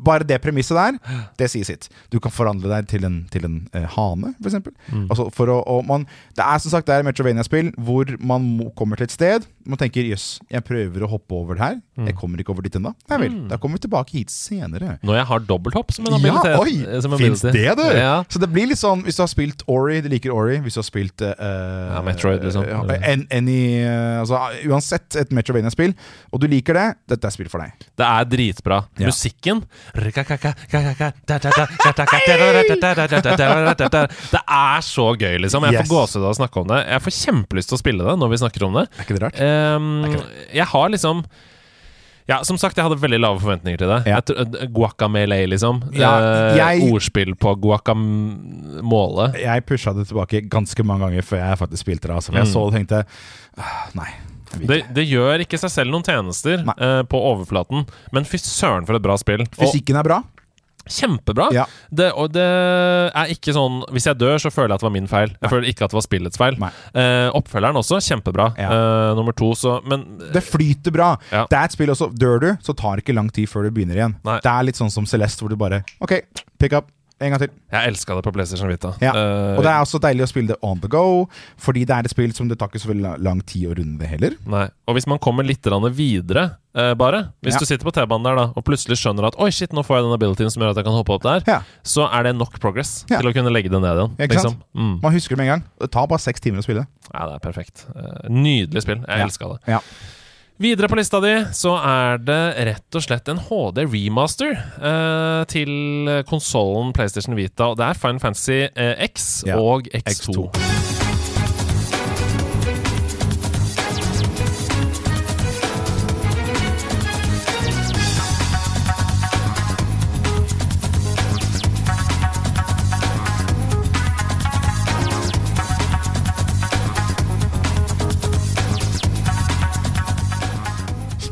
B: bare det premisset der, det sier sitt. Du kan forandre deg til en, til en eh, hane, f.eks.
A: Mm.
B: Altså for å, man, det er som sagt det er et Metrovania-spill hvor man kommer til et sted. Man tenker jøss, jeg prøver å hoppe over det her. Jeg kommer ikke over dit ennå. Nei vel,
A: Mm.
B: da kommer vi tilbake hit senere.
A: Når jeg har dobbelthopp som en
B: Ja, oi!
A: eh, som
B: Fins det, du?
A: Ja.
B: Så det blir litt sånn Hvis du har spilt Ori, du liker Ori. Hvis du har spilt uh,
A: Ja, Metroid, liksom.
B: en, any, eh, altså, Uansett et Metrovania-spill, og du liker det, dette er spill for deg.
A: Det er dritbra.
B: Ja.
A: Musikken Det er så gøy, liksom. Jeg
B: Yes.
A: får gåsehud av å snakke om det. Jeg får kjempelyst til å spille det når vi snakker om det.
B: Er ikke det rart?
A: Ehm, jeg har liksom ja, Som sagt, jeg hadde veldig lave forventninger til det.
B: Ja.
A: Jeg Guacamele, liksom.
B: Ja,
A: Eh,
B: jeg-
A: Ordspill på guacamole.
B: Jeg pusha det tilbake ganske mange ganger før jeg faktisk spilte det. Altså, for jeg
A: Mm.
B: så det og tenkte «Ah, Nei.
A: Det, det gjør ikke seg selv noen tjenester eh, på overflaten, men fy søren for et bra spill.
B: Fysikken er bra.
A: Kjempebra!
B: Ja.
A: Det, og det er ikke sånn Hvis jeg dør, så føler jeg at det var min feil. Jeg
B: Nei.
A: føler ikke at det var spillets feil. Eh, oppfølgeren også, kjempebra.
B: Ja.
A: Eh, nummer to, så Men
B: Det flyter bra.
A: Ja.
B: Det er et spill også. Dør du, så tar det ikke lang tid før du begynner igjen.
A: Nei.
B: Det er litt sånn som Celeste, hvor du bare OK, pick up. En gang til.
A: jeg elska det på PlayStation Vita.
B: Ja.
A: Uh,
B: Og det er også deilig å spille det on the go, fordi det er et spill som det tar ikke så veldig lang tid å runde det heller.
A: Nei. Og hvis man kommer litt videre, uh, bare Hvis
B: Ja.
A: du sitter på T-banen der da og plutselig skjønner at Oi, shit, nå får jeg den abilityen som gjør at jeg kan hoppe opp der,
B: Ja,
A: så er det nok progress til å kunne legge det ned igjen. Liksom. Mm.
B: Man husker det med en gang. Det tar bare seks timer å spille.
A: Ja, det er perfekt. Uh, nydelig spill. Jeg
B: Ja.
A: elska det. Videre på lista di så er det rett og slett en HD remaster eh, til konsollen PlayStation Vita. Og det er Final Fantasy eh, X
B: Ja,
A: og X2.
B: X2.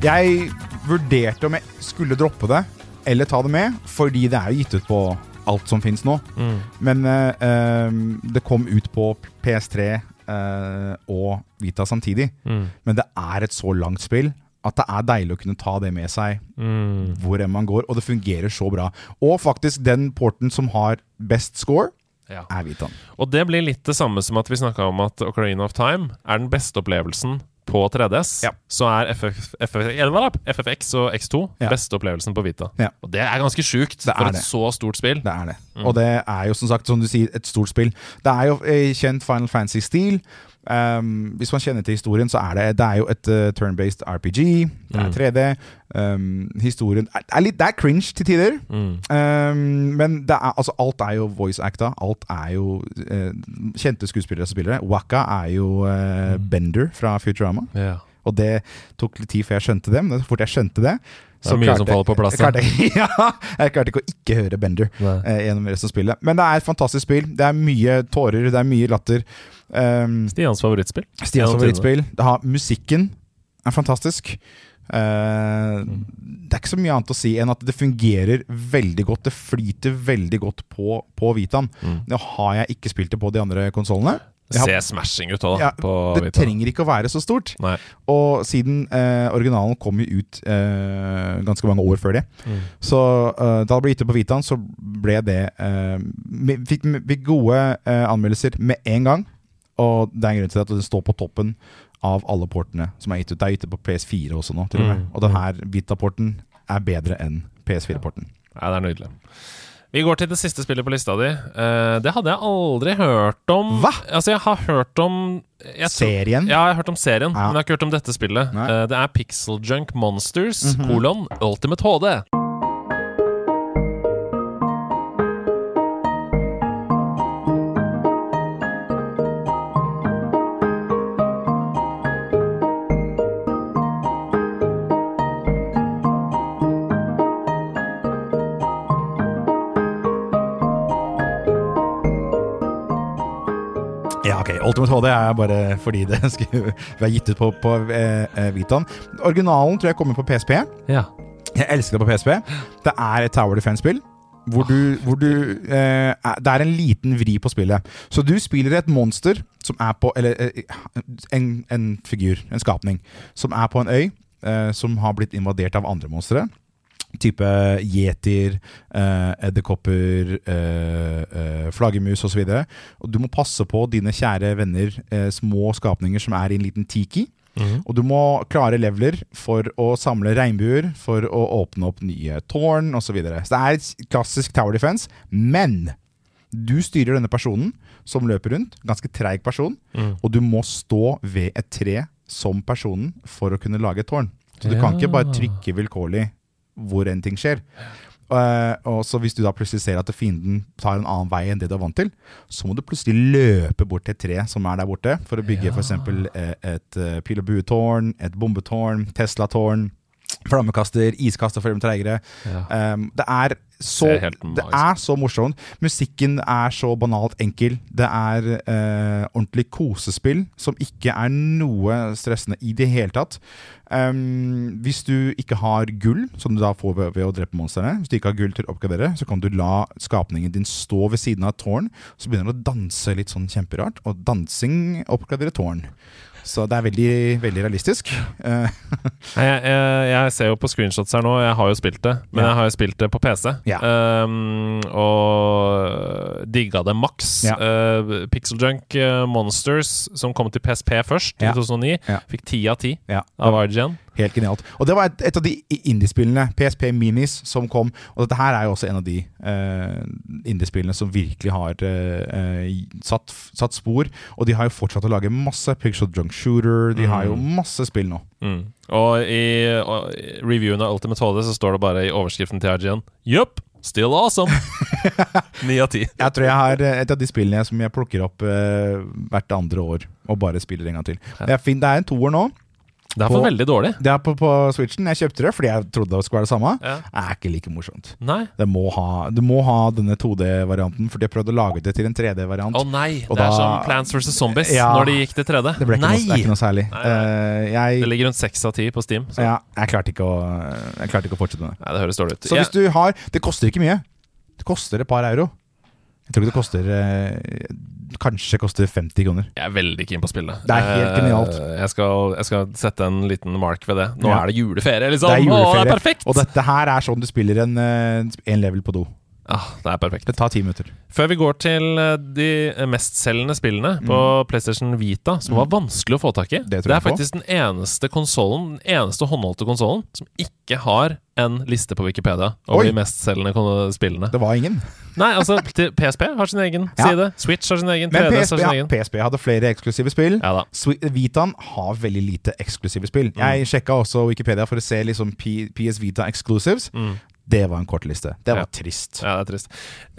B: Jeg vurderte om jeg skulle droppe det eller ta det med, fordi det er jo gitt ut på alt som fins nå.
A: Mm.
B: Men eh, eh, det kom ut på PS3 uh, og Vita samtidig.
A: Mm.
B: Men det er et så langt spill at det er deilig å kunne ta det med seg
A: Mm.
B: hvor enn man går, og det fungerer så bra. Og faktisk, den porten som har best score,
A: Ja.
B: er Vitaen.
A: Og det blir litt det samme som at vi snakka om at Ocarina of Time er den beste opplevelsen på 3DS.
B: Ja.
A: Så er FF, FF? FFX og X2
B: Ja.
A: beste opplevelsen på Vita.
B: Ja.
A: Og det er ganske sjukt
B: Det
A: for et
B: det.
A: så stort spill.
B: Det er det.
A: Mm.
B: Og det er jo som sagt, som du sier, et stort spill. Det er jo eh, kjent Final Fantasy-stil. Um, hvis man kjenner til historien, så er det, det er jo et uh, turn-based RPG. Det er
A: Mm.
B: 3D. Um, historien er, er litt, Det er cringe til tider.
A: Mm.
B: Um, men det er, altså, alt er jo voice acta. Alt er jo uh, kjente skuespillere som spiller det. Waka er jo uh,
A: Mm.
B: Bender fra Futurama.
A: Yeah.
B: Og det tok litt tid før jeg skjønte det, men så fort jeg skjønte det
A: Det er mye som faller på plass.
B: Klarte, ja, jeg klarte ikke å ikke høre Bender eh, gjennom resten av spillet. Men det er et fantastisk spill. Det er mye tårer, det er mye latter. Um,
A: Stians favorittspill.
B: Stians favorittspill. Det har, musikken er fantastisk.
A: Mm.
B: Det er ikke så mye annet å si enn at det fungerer veldig godt. Det flyter veldig godt på, på Vitaen.
A: Mm.
B: Nå har jeg ikke spilt det på de andre konsollene.
A: Ser smashing ut òg,
B: Ja,
A: på
B: Det
A: Vita.
B: trenger ikke å være så stort.
A: Nei.
B: Og siden eh, originalen kom jo ut eh, ganske mange år før det,
A: Mm.
B: så eh, da det ble gitt ut på Vitaen, så ble det eh, vi fikk, fikk gode eh, anmeldelser med en gang. Og det er en grunn til at den står på toppen av alle portene som er gitt ut. Det er gitt ut på PS4 også nå, til og med.
A: Mm.
B: Og denne Vita-porten er bedre enn PS4-porten.
A: Ja, det er nydelig. Vi går til det siste spillet på lista di. Uh, det hadde jeg aldri hørt om.
B: Hva?
A: Altså, jeg har hørt om jeg
B: Serien?
A: Ja, jeg har hørt om serien,
B: Ja.
A: men jeg har ikke hørt om dette spillet. Eh, det er Pixel Junk Monsters,
B: Mhm.
A: kolon, Ultimate HD.
B: Ja, ok. Ultimate HD er bare fordi det skulle være gitt ut på, på eh, eh, Vitaen. Originalen tror jeg kommer på PSP.
A: Ja.
B: Jeg elsker det på PSP. Det er et Tower Defense-spill. Hvor du, hvor du eh, Det er en liten vri på spillet. Så du spiller et monster som er på Eller eh, en, en figur, en skapning, som er på en øy eh, som har blitt invadert av andre monstre. Type yetier, eh, edderkopper, eh, eh, flaggermus osv. Du må passe på dine kjære venner, eh, små skapninger som er i en liten tiki.
A: Mhm.
B: Og du må klare leveler for å samle regnbuer, for å åpne opp nye tårn osv. Så, videre. så det er et klassisk Tower Defense, men du styrer denne personen som løper rundt, ganske treig person,
A: Mm.
B: og du må stå ved et tre som personen for å kunne lage et tårn. Så du kan ikke bare trykke vilkårlig hvor en ting skjer. Uh, og så Hvis du da plutselig ser at fienden tar en annen vei enn det du er vant til, så må du plutselig løpe bort til et tre som er der borte, for å bygge
A: Ja.
B: eksempel eh, et uh, pil og buetårn, et bombetårn, Tesla-tårn, flammekaster, iskaster for dem treigere.
A: Ja.
B: Um, det er så Det er så morsomt. Musikken er så banalt enkel. Det er uh, ordentlig kosespill som ikke er noe stressende i det hele tatt. Um, hvis du ikke har gull, som du da får ved, ved å drepe monstrene, hvis du ikke har gull til å oppgradere, så kan du la skapningen din stå ved siden av et tårn. Så begynner den å danse litt sånn kjemperart, og dansing oppgraderer tårn. Så det er veldig, veldig realistisk. Eh,
A: Jeg, jeg, jeg ser jo på screenshots her nå, jeg har jo spilt det, men
B: Ja.
A: jeg har jo spilt det på PC.
B: Ja.
A: Um, og digga det maks.
B: Ja.
A: Uh, Pixel Junk Monsters, som kom til PSP først, i 2009,
B: Ja.
A: fikk ti av ti
B: ja.
A: av IGN.
B: Helt genialt. Og det var et, et av de indiespillene, PSP Minis, som kom. Og dette her er jo også en av de uh, indiespillene som virkelig har uh, satt, satt spor. Og de har jo fortsatt å lage masse Pixel Drunk Shooter. De har jo masse spill nå.
A: Mm. Og i og, reviewen av Ultimate HD så står det bare i overskriften til IGN Jupp! still awesome! Ni av ti.
B: Jeg tror jeg har et av de spillene som jeg plukker opp uh, hvert andre år og bare spiller en gang til. Det er, fin, det er en toer nå.
A: Det er for veldig dårlig.
B: Det er på, på Switchen. Jeg kjøpte det fordi jeg trodde det skulle være det samme.
A: Ja.
B: Det er ikke like morsomt.
A: Nei.
B: Det må ha, du må ha denne 2D-varianten, for de har prøvd å lage det til en 3D-variant.
A: Å nei!
B: Og
A: det er som Plants vs. Zombies
B: Ja.
A: når de gikk til 3D.
B: Det, ble ikke
A: nei!
B: noe, det er ikke noe særlig.
A: Nei.
B: Eh, jeg,
A: Det ligger rundt seks av ti på Steam. Så
B: ja, jeg, klarte ikke å, jeg klarte ikke å fortsette med det.
A: nei, det høres dårlig ut.
B: Så
A: Jeg-
B: hvis du har Det koster ikke mye. Det koster et par euro. Jeg tror ikke det koster eh, Kanskje koster 50 kroner.
A: Jeg er veldig keen på spillet.
B: Det er helt
A: Eh,
B: genialt.
A: Jeg skal, jeg skal sette en liten mark ved det. Nå
B: Ja.
A: er det juleferie, liksom!
B: Det er
A: Å, det
B: juleferie.
A: er perfekt!
B: Og dette her er sånn du spiller en, eh, en level på do.
A: Ah, det er perfekt.
B: Det tar ti minutter.
A: Før vi går til eh, de mestselgende spillene på PlayStation Vita, som var vanskelig å få tak i
B: Mm. Det
A: Det er
B: på.
A: faktisk den eneste konsollen, den eneste håndholdte konsollen som ikke har en liste på Wikipedia over
B: Oi.
A: de mestselgende spillene.
B: Det var ingen.
A: Nei, altså PSP har sin egen
B: Ja.
A: side. Switch har sin egen.
B: Men PSP,
A: sin
B: ja. PSP hadde flere eksklusive spill.
A: Ja.
B: Vitaen har veldig lite eksklusive spill.
A: Mm.
B: Jeg sjekka også Wikipedia for å se liksom PS Vita exclusives. Det var en kort liste. Det var
A: Ja.
B: trist.
A: Ja, det er trist.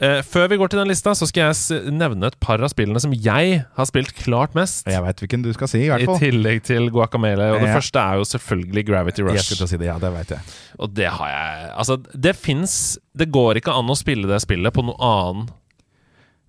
A: Uh, før vi går til den lista, så skal jeg nevne et par av spillene som jeg har spilt klart mest.
B: Jeg veit hvilken du skal si, i hvert fall.
A: I tillegg til Guacamele. Og det
B: Ja.
A: første er jo selvfølgelig Gravity
B: Jeg
A: Rush.
B: skulle til si det, ja, det vet jeg.
A: Og det har jeg Altså, det fins Det går ikke an å spille det spillet på noe annen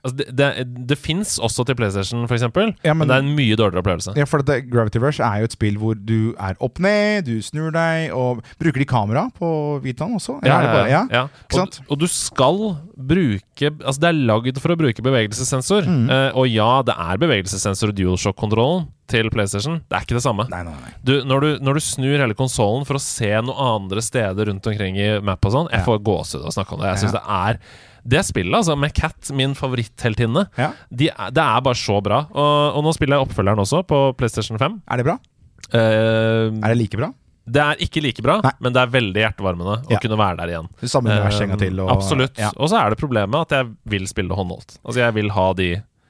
A: Altså, det, det, det fins også til PlayStation, f.eks.,
B: Ja,
A: men,
B: men-
A: det er en mye dårligere opplevelse.
B: Ja, for det, Gravity Rush er jo et spill hvor du er opp ned, du snur deg, og Bruker de kamera på Vitaen også?
A: Ja, ja, ja.
B: ja.
A: Og, og du skal bruke Altså, det er lagd for å bruke bevegelsessensor.
B: Mm.
A: Uh, og ja, det er bevegelsessensor og DualShock-kontrollen til PlayStation. Det er ikke det samme.
B: Nei, nei, nei.
A: Du, når, du, når du snur hele konsollen for å se noen andre steder rundt omkring i map og sånn Jeg får gåsehud av å snakke om det. Jeg synes
B: Ja.
A: det er Det spillet, altså, med Cat, min favorittheltinne,
B: Ja.
A: de det er bare så bra. Og, og nå spiller jeg oppfølgeren også, på PlayStation 5.
B: Er det bra?
A: Uh,
B: Er det like bra?
A: det er ikke like bra,
B: Nei.
A: men det er veldig hjertevarmende å kunne være der igjen.
B: Samme univers en gang
A: Eh,
B: til. Og,
A: Absolutt.
B: Ja.
A: Og så er det problemet at jeg vil spille håndholdt. Altså, jeg vil ha de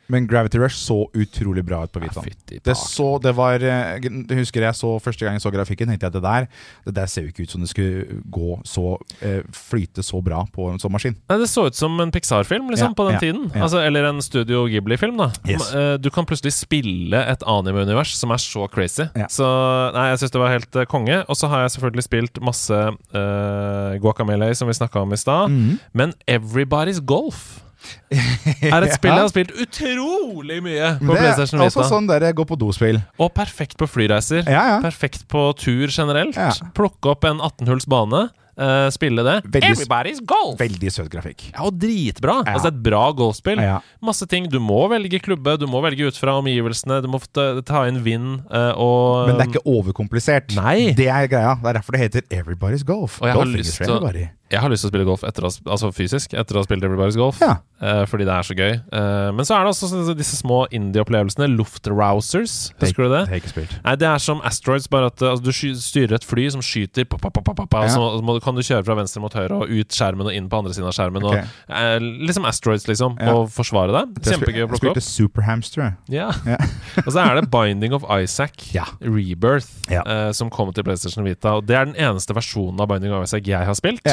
B: Men Gravity Rush så utrolig bra ut på Vitaen.
A: Fytti
B: Det så, det var eh, Jeg husker jeg så første gang jeg så grafikken, tenkte jeg at det der Det der ser jo ikke ut som det skulle gå så eh, flyte så bra på en sånn maskin.
A: Nei, Det så ut som en Pixar-film liksom,
B: Ja,
A: på den
B: ja,
A: tiden.
B: ja.
A: Altså, eller en Studio Ghibli-film. da
B: Yes.
A: Eh, Du kan plutselig spille et anime-univers som er så crazy.
B: Ja.
A: Så nei, jeg syns det var helt konge. Og så har jeg selvfølgelig spilt masse uh, Guacamele, som vi snakka om i stad.
B: Mhm.
A: Men Everybody's Golf er et spill jeg har spilt utrolig mye på
B: det
A: PlayStation Vita.
B: Også sånn der gå på do-spill.
A: Og perfekt på flyreiser.
B: Ja, ja.
A: Perfekt på tur generelt.
B: Ja.
A: Plukke opp en 18-hulls bane, Uh, spille det.
B: Veldig-
A: Everybody's Golf!
B: Veldig søt grafikk.
A: Ja, og dritbra.
B: Ja.
A: Altså et bra golfspill.
B: Ja.
A: Masse ting. Du må velge klubbe, du må velge ut fra omgivelsene, du må ta- inn vind uh, og
B: Men det er ikke overkomplisert.
A: Nei.
B: Det er greia. Det er derfor det heter Everybody's Golf.
A: Og jeg har
B: Golfing
A: lyst til å-
B: everybody.
A: Jeg har lyst til å spille golf etter å, altså fysisk etter å ha spilt Everybody's Golf.
B: Ja.
A: uh, fordi det er så gøy. Uh, men så er det også disse små indie-opplevelsene. Luftrousers. Husker du det?
B: Det har ikke spilt.
A: Nei, Det er som Asteroids, bare at altså, du styrer et fly som skyter, pop, pop, pop,
B: Ja.
A: og så må, kan du kjøre fra venstre mot høyre og ut skjermen og inn på andre siden av skjermen.
B: Okay.
A: Og, uh, liksom Asteroids, liksom.
B: Ja.
A: Og forsvare deg.
B: Jeg
A: Kjempegøy å
B: jeg
A: plukke opp.
B: spilte Superhamster. jeg.
A: Ja.
B: Ja.
A: og så er det Binding of Isaac
B: Ja.
A: Rebirth,
B: Ja.
A: eh, som kom til PlayStation Vita. Og Det er den eneste versjonen av Binding of Isaac jeg har spilt.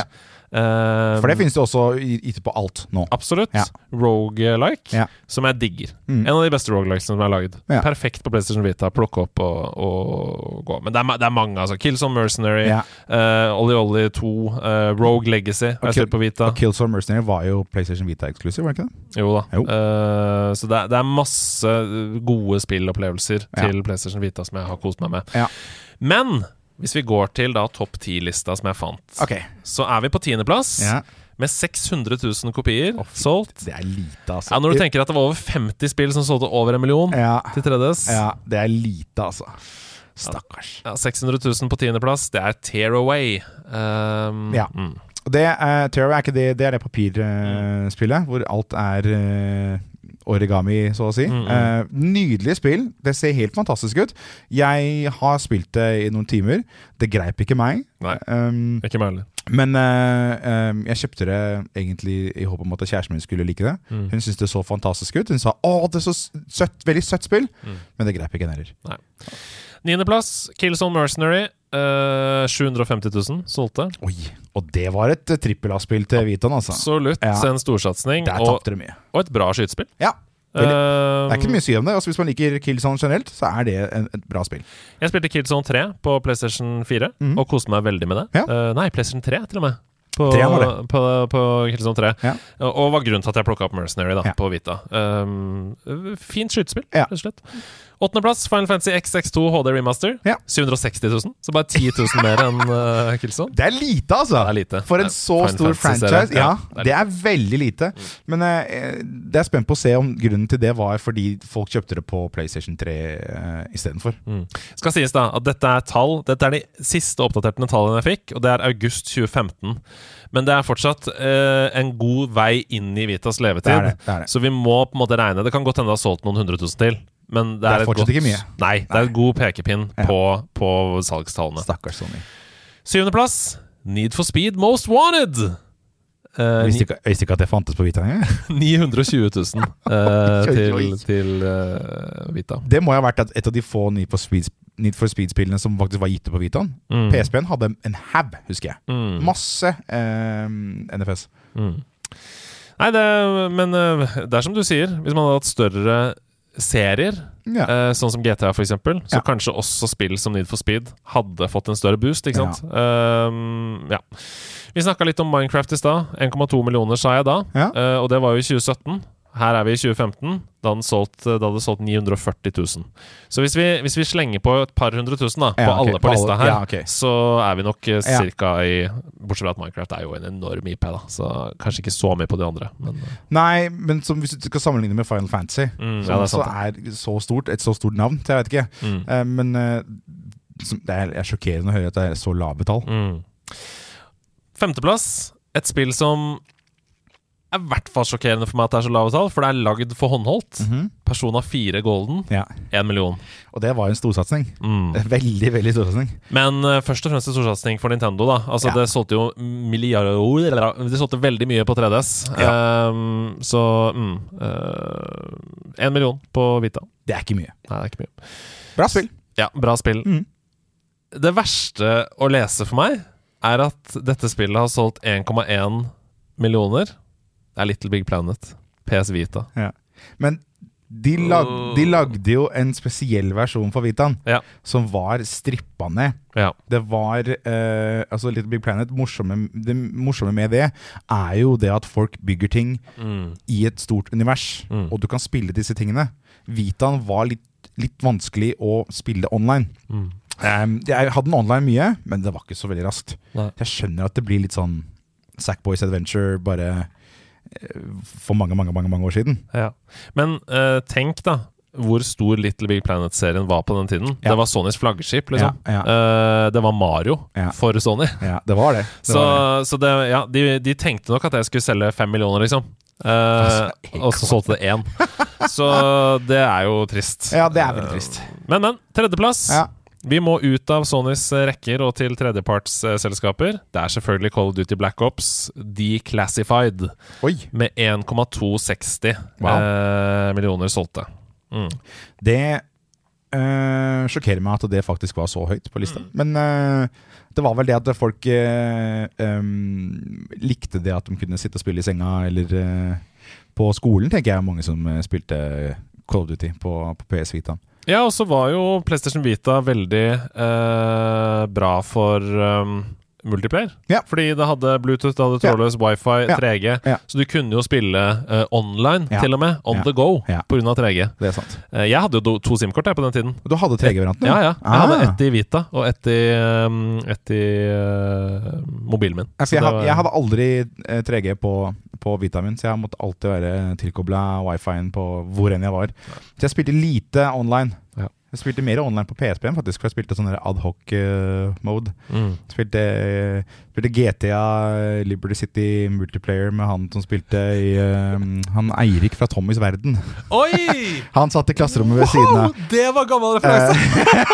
A: Eh,
B: For det finnes det også ute på alt nå.
A: Absolutt.
B: Ja.
A: Rogue-like,
B: Ja.
A: som jeg digger.
B: Mm.
A: En av de beste rogelikesene som er laget.
B: Ja.
A: Perfekt på PlayStation Vita. Plukke opp og, og gå. Men det er, det er mange, altså. Killzone Mercenary,
B: Ja.
A: uh, Ollie Ollie 2, uh, Rogue Legacy har jeg spilt på Vita.
B: Og Killzone Mercenary var jo PlayStation Vita-eksklusiv, var det ikke det?
A: Jo da.
B: Jo.
A: Uh, så det er, det er masse gode spillopplevelser til PlayStation Vita som jeg har kost meg med.
B: Ja.
A: Men hvis vi går til da topp ti-lista som jeg fant,
B: okay.
A: så er vi på tiendeplass
B: Ja.
A: med 600 000 kopier
B: oh,
A: solgt.
B: Det er lite, altså.
A: Ja, Når du tenker at det var over 50 spill som solgte over en million
B: ja.
A: til 3DS
B: ja, det er lite, altså. Stakkars.
A: ja, 600 000 på tiendeplass, det er Tearaway. Um,
B: Ja.
A: mm.
B: Det, uh, Terror er ikke det, det er det papirspillet, hvor alt er eh, origami, så å si.
A: Mm, -hmm.
B: Eh, nydelig spill. Det ser helt fantastisk ut. Jeg har spilt det i noen timer. Det greip ikke meg.
A: Nei.
B: Um,
A: Ikke meg heller.
B: men eh, um, jeg kjøpte det egentlig i håp om at kjæresten min skulle like det.
A: Mm.
B: Hun syntes det så fantastisk ut. Hun sa 'Å, det er så søtt, veldig søtt spill',
A: Mm.
B: men det greip ikke henne heller.
A: Niendeplass, Killzone Mercenary. Uh, 750 000 solgte.
B: Oi, Og det var et uh, trippel A-spill til Viton, altså.
A: Absolutt
B: Ja.
A: en storsatsing. Og, og et bra skytespill.
B: Ja. Veldig.
A: Eh,
B: Det er ikke mye å si om det. Altså, hvis man liker Killzone generelt, så er det en, et bra spill.
A: Jeg spilte Killzone 3 på PlayStation 4
B: mm.
A: og koste meg veldig med det.
B: Ja.
A: Uh, nei, PlayStation 3 til og med. På, på, på Killzone 3.
B: Ja.
A: Og var grunnen til at jeg plukka opp Mercenary da, på Vita. Um, fint skytespill,
B: Ja.
A: rett og slett. Åttendeplass, Final Fantasy XX2 HD Remaster.
B: Ja.
A: 760 000, så bare 10 000 mer enn uh, Killzone.
B: Det er lite, altså!
A: Det er lite.
B: For en
A: er
B: så
A: Final
B: stor
A: Fantasy-serie.
B: franchise. Ja,
A: Ja,
B: det er veldig lite. Men uh, det er spent på å se om grunnen til det var fordi folk kjøpte det på PlayStation 3 uh, istedenfor.
A: Mm. Skal sies da at dette er tall Dette er de siste oppdaterte tallene jeg fikk, og det er august 2015. Men det er fortsatt uh, en god vei inn i Vitas levetid.
B: Det er det, det er det.
A: Så vi må på en måte regne Det kan godt hende det har solgt noen hundre tusen til. Men det,
B: Det er
A: er,
B: fortsatt
A: godt,
B: ikke mye.
A: Nei, det er et god pekepinn
B: Ja.
A: på, på salgstallene.
B: Stakkars Sony.
A: Syvendeplass Need for Speed Most Wanted. Uh,
B: Visste ikke, visste ikke at det fantes på Vita engang.
A: 920 000 eh,
B: Oi, oi,
A: til, til uh, Vita.
B: Det må ha vært et- av de få Need for Speed- Need for Speed-spillene som faktisk var gitt ut på Vitaen.
A: Mm.
B: PSP-en hadde en haug, husker jeg.
A: Mm.
B: Masse eh, NFS.
A: Mm. Nei, det, men eh, det er som du sier. Hvis man hadde hatt større serier,
B: Ja.
A: uh, sånn som GTA f.eks., så
B: Ja.
A: kanskje også spill som Need for Speed hadde fått en større boost. Ikke sant? Ehm, ja. Vi snakka litt om Minecraft i stad. 1,2 millioner sa jeg da,
B: Ja.
A: eh, og det var jo i 2017. Her er vi i 2015. Da hadde solgt, da hadde solgt 940 000. Så hvis vi, hvis vi slenger på et par hundre tusen da, på
B: Ja, ok,
A: alle på
B: på alle-
A: lista her,
B: ja, okay.
A: så er vi nok eh, cirka i Bortsett fra at Minecraft er jo en enorm IP, da, så kanskje ikke så mye på de andre. Men eh,
B: Nei, men som, hvis du skal sammenligne med Final Fantasy,
A: Mm,
B: som
A: ja, det er
B: så stort, et så stort navn, så jeg vet ikke.
A: mm,
B: Uh, men uh, det er, er sjokkerende å høre at det er så lave tall.
A: mm. Femteplass. Et spill som er i hvert fall sjokkerende for meg at det er så lave tall, for det er lagd for håndholdt.
B: Mhm.
A: Persona 4 Golden,
B: Ja.
A: 1 million.
B: Og det var jo en storsatsing.
A: Mm.
B: Veldig, veldig storsatsing.
A: Men uh, først og fremst en storsatsing for Nintendo. da Altså
B: Ja.
A: Det solgte jo milliarder Det solgte veldig mye på 3DS. Ehm, så mm, uh, En million på Vita.
B: Det er ikke mye.
A: Nei, det er ikke mye.
B: Bra spill.
A: Ja, bra spill.
B: Mm.
A: Det verste å lese for meg er at dette spillet har solgt 1,1 millioner. Det er Little Big Planet. PS Vita.
B: Men de, lag, de lagde jo en spesiell versjon for Vitaen,
A: Ja.
B: som var strippa ned.
A: Ja.
B: Det var eh, Altså Little Big Planet morsomme, Det morsomme med det er jo det at folk bygger ting
A: Mm.
B: i et stort univers,
A: Mm.
B: og du kan spille disse tingene. Vitaen var litt, litt vanskelig å spille online.
A: Mm.
B: Um, jeg hadde den online mye, men det var ikke så veldig raskt.
A: Nei.
B: Jeg skjønner at det blir litt sånn Sackboys Adventure bare for mange, mange, mange, mange år siden.
A: Ja. Men uh, tenk, da, hvor stor Little Big Planet-serien var på den tiden.
B: Ja.
A: Det var Sonys flaggskip, liksom.
B: Ja, ja.
A: Eh, det var Mario for Sony.
B: Ja, det var det. det,
A: Så,
B: var det.
A: så det, ja, de, de tenkte nok at jeg skulle selge fem millioner, liksom. Eh,
B: Altså,
A: og så solgte det én. Så det er jo trist.
B: Ja, det er veldig trist.
A: Men, men. Tredjeplass.
B: Ja.
A: Vi må ut av Sonys eh, rekker og til tredjepartsselskaper. Det er selvfølgelig Call of Duty Black Ops Declassified
B: Oi.
A: med 1,260
B: Wow.
A: eh, millioner solgte. Mm.
B: Det eh, sjokkerer meg at det faktisk var så høyt på lista.
A: Mm.
B: Men eh, det var vel det at folk eh, likte det at de kunne sitte og spille i senga, eller eh, på skolen, tenker jeg mange som spilte Call of Duty på, på PS Vita.
A: Ja, og så var jo PlayStation Vita veldig eh, bra for um, multiplayer.
B: Ja.
A: Fordi det hadde Bluetooth, det hadde trådløs wifi,
B: Ja.
A: 3G.
B: Ja.
A: Så du kunne jo spille uh, online, til og med. On the go,
B: Ja.
A: av 3G.
B: Det er sant.
A: Uh, jeg hadde jo to SIM-kort på den tiden.
B: Du hadde 3G-varianten?
A: Ja, ja. Jeg
B: Ah.
A: hadde ett i Vita og ett i, um, et i uh, mobilen min.
B: Ja,
A: Så
B: jeg,
A: var-
B: jeg hadde aldri eh, 3G på, på Vita min, så jeg måtte alltid være tilkobla wifi-en på hvor enn jeg var. Så jeg spilte lite online.
A: Ja.
B: Jeg spilte mer online på PSP-en, faktisk, for jeg spilte sånn adhoc-mode.
A: Mm.
B: spilte, spilte GTA Liberty City multiplayer med han som spilte i um, Han Eirik fra Tommys verden.
A: Oi!
B: Han satt i klasserommet ved siden av.
A: Det var gammel referanse!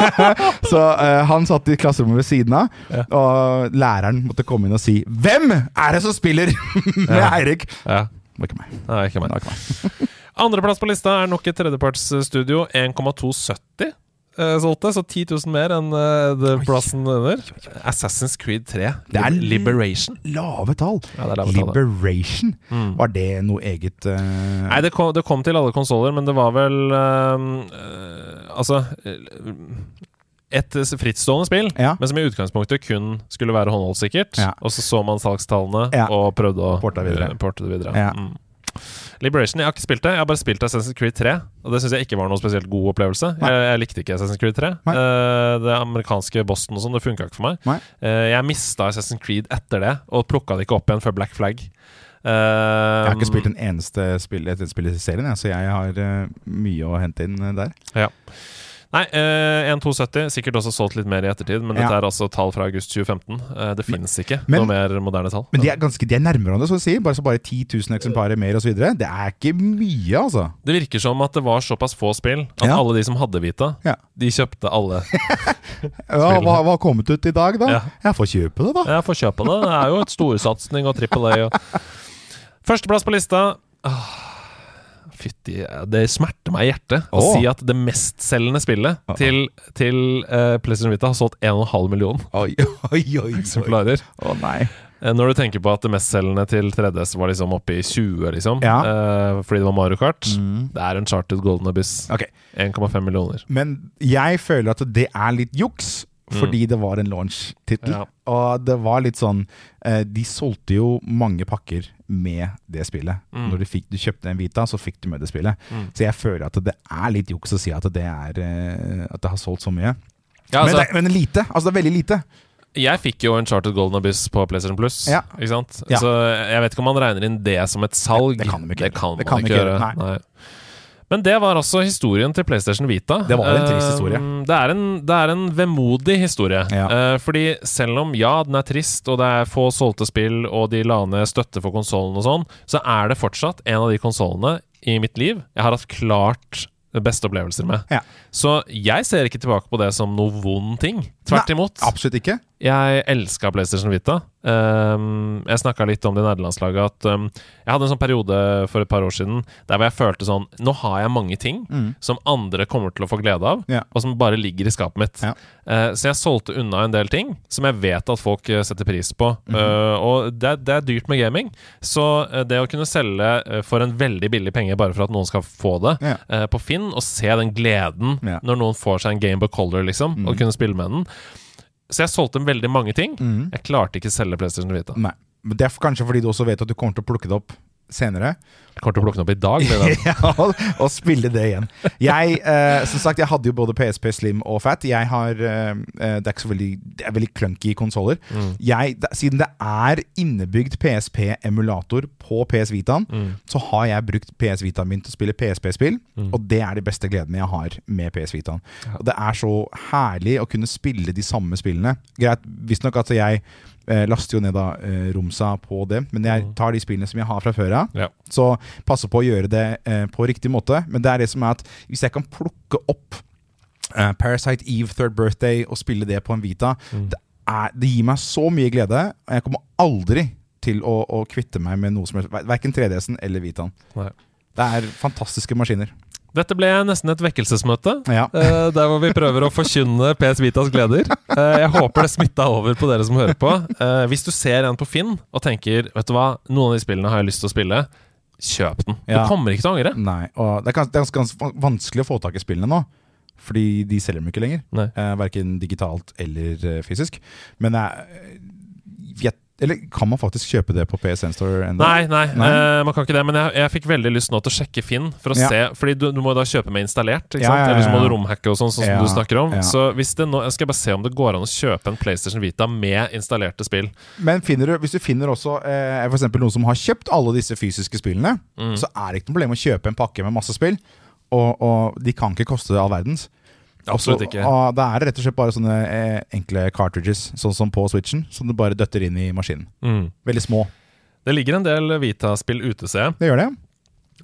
B: Så uh, han satt i klasserommet ved siden av,
A: Ja.
B: og læreren måtte komme inn og si 'Hvem er det som spiller med. Eirik?'
A: ja.
B: Det var ikke meg.
A: Nei, ikke
B: Det var ikke meg.
A: Andreplass på lista er nok et tredjepartsstudio. 1,270 eh, solgte, så 10 000 mer enn eh, det plassen under. Assassin's Creed 3.
B: Det er
A: Liberation.
B: Lave tall.
A: Ja, det lave tall, det.
B: Liberation.
A: Mm.
B: Var det noe eget uh...
A: Nei, det kom, det kom til alle konsoller, men det var vel uh, Altså uh, et frittstående spill,
B: Ja.
A: men som i utgangspunktet kun skulle være håndholdssikkert.
B: Ja.
A: Og så så man salgstallene og prøvde å
B: Porta videre.
A: eh, porte det videre. Mm. Liberation, Jeg har ikke spilt det. Jeg har bare spilt Assassin's Creed 3. Og det syns jeg ikke var noe spesielt god opplevelse. Jeg, jeg likte ikke Assassin's Creed 3.
B: Nei.
A: Eh, det amerikanske Boston og sånn, det funka ikke for meg. Eh, jeg mista Assassin's Creed etter det, og plukka det ikke opp igjen før Black Flag. Uh,
B: Jeg har ikke spilt en eneste spill, et spill i serien, jeg, så jeg har mye å hente inn der. der.
A: Nei, eh, 1,270. Sikkert også solgt litt mer i ettertid, men
B: Ja.
A: dette er altså tall fra august 2015. Eh, det finnes ikke
B: men-
A: noe mer moderne tall.
B: Men de er, ganske, de er nærmere hverandre, så å si. Bare så bare 10 000 eksemplarer mer osv. Det er ikke mye, altså.
A: Det virker som at det var såpass få spill at
B: Ja.
A: alle de som hadde Vita,
B: Ja.
A: de kjøpte alle.
B: Ja, hva, hva har kommet ut i dag, da?
A: Ja.
B: Jeg får kjøpe det, da.
A: Jeg får kjøpe det. Det er jo et storsatsing og trippel A. Og... Førsteplass på lista ah, Fytti Det smerter meg i hjertet å si at det mestselgende spillet
B: Ah.
A: til, til uh, PlayStation Vita har solgt 1,5 million
B: Oi, oi, oi. oi.
A: eksemplarer.
B: Å nei.
A: Eh, Når du tenker på at det mestselgende til 3DS var liksom oppe i 20, liksom,
B: Ja.
A: uh, fordi det var Mario Kart,
B: Mm.
A: det er en charted Golden Abyss.
B: Okay.
A: 1,5 millioner.
B: Men jeg føler at det er litt juks, fordi det var en launch-tittel.
A: Ja.
B: Og det var litt sånn eh, De solgte jo mange pakker med det spillet.
A: Mm.
B: Når du, fikk, du kjøpte en Vita, så fikk du med det spillet.
A: Mm.
B: Så jeg føler at det er litt juks å si at det, er, eh, at det har solgt så mye.
A: Ja, altså,
B: men, det, men lite. Altså, det er veldig lite.
A: Jeg fikk jo en Charted Golden Abyss på PlayStation Plus.
B: Ja.
A: Ikke sant? Så jeg vet ikke om man regner inn det som et salg.
B: Det- det kan de ikke
A: Det
B: gjøre.
A: kan
B: Det
A: man
B: kan
A: ikke
B: ikke
A: gjøre.
B: gjøre,
A: Nei. Men det var også historien til PlayStation Vita.
B: Det var en trist historie.
A: Det er en, det er en vemodig historie.
B: Ja.
A: Eh, fordi selv om ja, den er trist, og det er få solgte spill, og de la ned støtte for konsollen og sånn, så er det fortsatt en av de konsollene i mitt liv jeg har hatt klart beste opplevelser med.
B: Ja.
A: Så jeg ser ikke tilbake på det som noe vond ting. Tvert
B: Nei,
A: imot.
B: Absolutt ikke.
A: Jeg elska PlayStation Vita. Um, jeg snakka litt om det i nederlandslaget at um, jeg hadde en sånn periode for et par år siden der hvor jeg følte sånn Nå har jeg mange ting som andre kommer til å få glede av,
B: Mm. Ja.
A: og som bare ligger i skapet mitt.
B: Ja.
A: Uh, så jeg solgte unna en del ting som jeg vet at folk uh, setter pris på.
B: Mhm.
A: Uh, og det, det er dyrt med gaming, så det å kunne selge for en veldig billig penge bare for at noen skal få det
B: Ja.
A: uh, på Finn, og se den gleden når noen får seg en Game Boy Color, liksom, og kunne spille med den. Så jeg solgte veldig mange ting.
B: Mm.
A: Jeg klarte ikke å selge PlayStation Vita.
B: Nei. Men Det er kanskje fordi du også vet at du kommer til å plukke det opp senere.
A: Kommer til å plukke den opp i dag.
B: ja, og, spille det igjen. Jeg eh, som sagt, jeg hadde jo både PSP Slim og Fat. Jeg har eh, eh, Det er ikke så veldig Det er veldig clunky konsoller. Jeg- Siden det er innebygd PSP-emulator på PS Vitaen, så har jeg brukt PS Vitaen min til å spille PSP-spill, og det er de beste gledene jeg har med PS Vitaen. Og det er så herlig å kunne spille de samme spillene. Greit, Visstnok at jeg eh, laster jo ned da eh, Romsa på det, men jeg tar de spillene som jeg har fra før av.
A: Ja.
B: Så passe på å gjøre det eh, på riktig måte. Men det er det som er at hvis jeg kan plukke opp eh, Parasite Eve Third Birthday og spille det på en Vita, det, er, det gir meg så mye glede. Og jeg kommer aldri til å, å kvitte meg med noe som helst. Ver- Verken 3DS-en eller Vitaen.
A: Nei.
B: Det er fantastiske maskiner.
A: Dette ble nesten et vekkelsesmøte.
B: Ja.
A: eh, der hvor vi prøver å forkynne PS Vitas gleder. Eh, jeg håper det smitta over på dere som hører på. Eh, hvis du ser en på Finn og tenker Vet du hva, noen av de spillene har jeg lyst til å spille, kjøp den.
B: Ja.
A: Du kommer ikke til å angre.
B: Nei, og det er ganske, det er ganske, vanskelig å få tak i spillene nå. Fordi de selger dem ikke lenger. Eh, verken digitalt eller eh, fysisk. Men jeg, jeg Eller kan man faktisk kjøpe det på PSN Store ennå?
A: Nei, nei,
B: Nei.
A: eh, man kan ikke det. Men jeg, jeg fikk veldig lyst nå til å sjekke Finn. For å
B: Ja.
A: se Fordi du, du må da kjøpe med installert. Ikke
B: Ja,
A: sant?
B: ja,
A: Eller så må du romhacke og sånn, sånn som du snakker om. Så hvis det nå Jeg skal bare se om det går an å kjøpe en PlayStation Vita med installerte spill.
B: Men finner du, hvis du finner også eh, for eksempel noen som har kjøpt alle disse fysiske spillene,
A: Mm.
B: så er det ikke noe problem å kjøpe en pakke med masse spill. Og, og de kan ikke koste all verdens.
A: Absolutt ikke.
B: Og det er rett og slett bare sånne eh, enkle cartridges, sånn som på Switchen, som du bare døtter inn i maskinen.
A: Mm.
B: Veldig små.
A: Det ligger en del Vita-spill ute, ser jeg.
B: Det gjør det.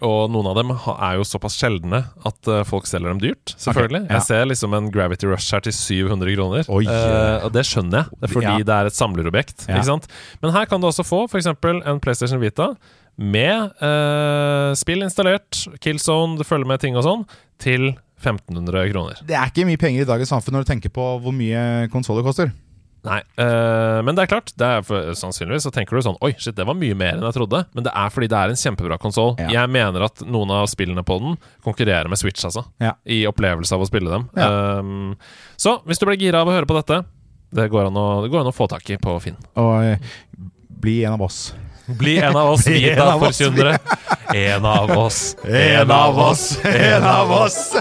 A: Og noen av dem er jo såpass sjeldne at eh, folk selger dem dyrt. Selvfølgelig.
B: Okay, ja.
A: Jeg ser liksom en Gravity Rush her til 700 kroner.
B: Oi.
A: Eh, og det skjønner jeg, fordi
B: Ja.
A: det er et samlerobjekt.
B: Ja.
A: Ikke sant? Men her kan du også få f.eks. en PlayStation Vita med eh, spill installert, Killzone, det følger med ting og sånn, til 1500 kroner.
B: Det er ikke mye penger i dagens samfunn når du tenker på hvor mye konsoller koster.
A: Nei, øh, men det er klart. Det er for, sannsynligvis så tenker du sånn Oi, shit, det var mye mer enn jeg trodde. Men det er fordi det er en kjempebra konsoll.
B: Ja.
A: Jeg mener at noen av spillene på den konkurrerer med Switch, altså.
B: Ja.
A: I opplevelse av å spille dem.
B: Ja.
A: Um, så hvis du ble gira av å høre på dette, det går an å, går an å få tak i på Finn.
B: Og eh, bli en av oss.
A: Bli en av oss
B: Bli en av oss,
A: En av oss.
B: En av oss, en av oss.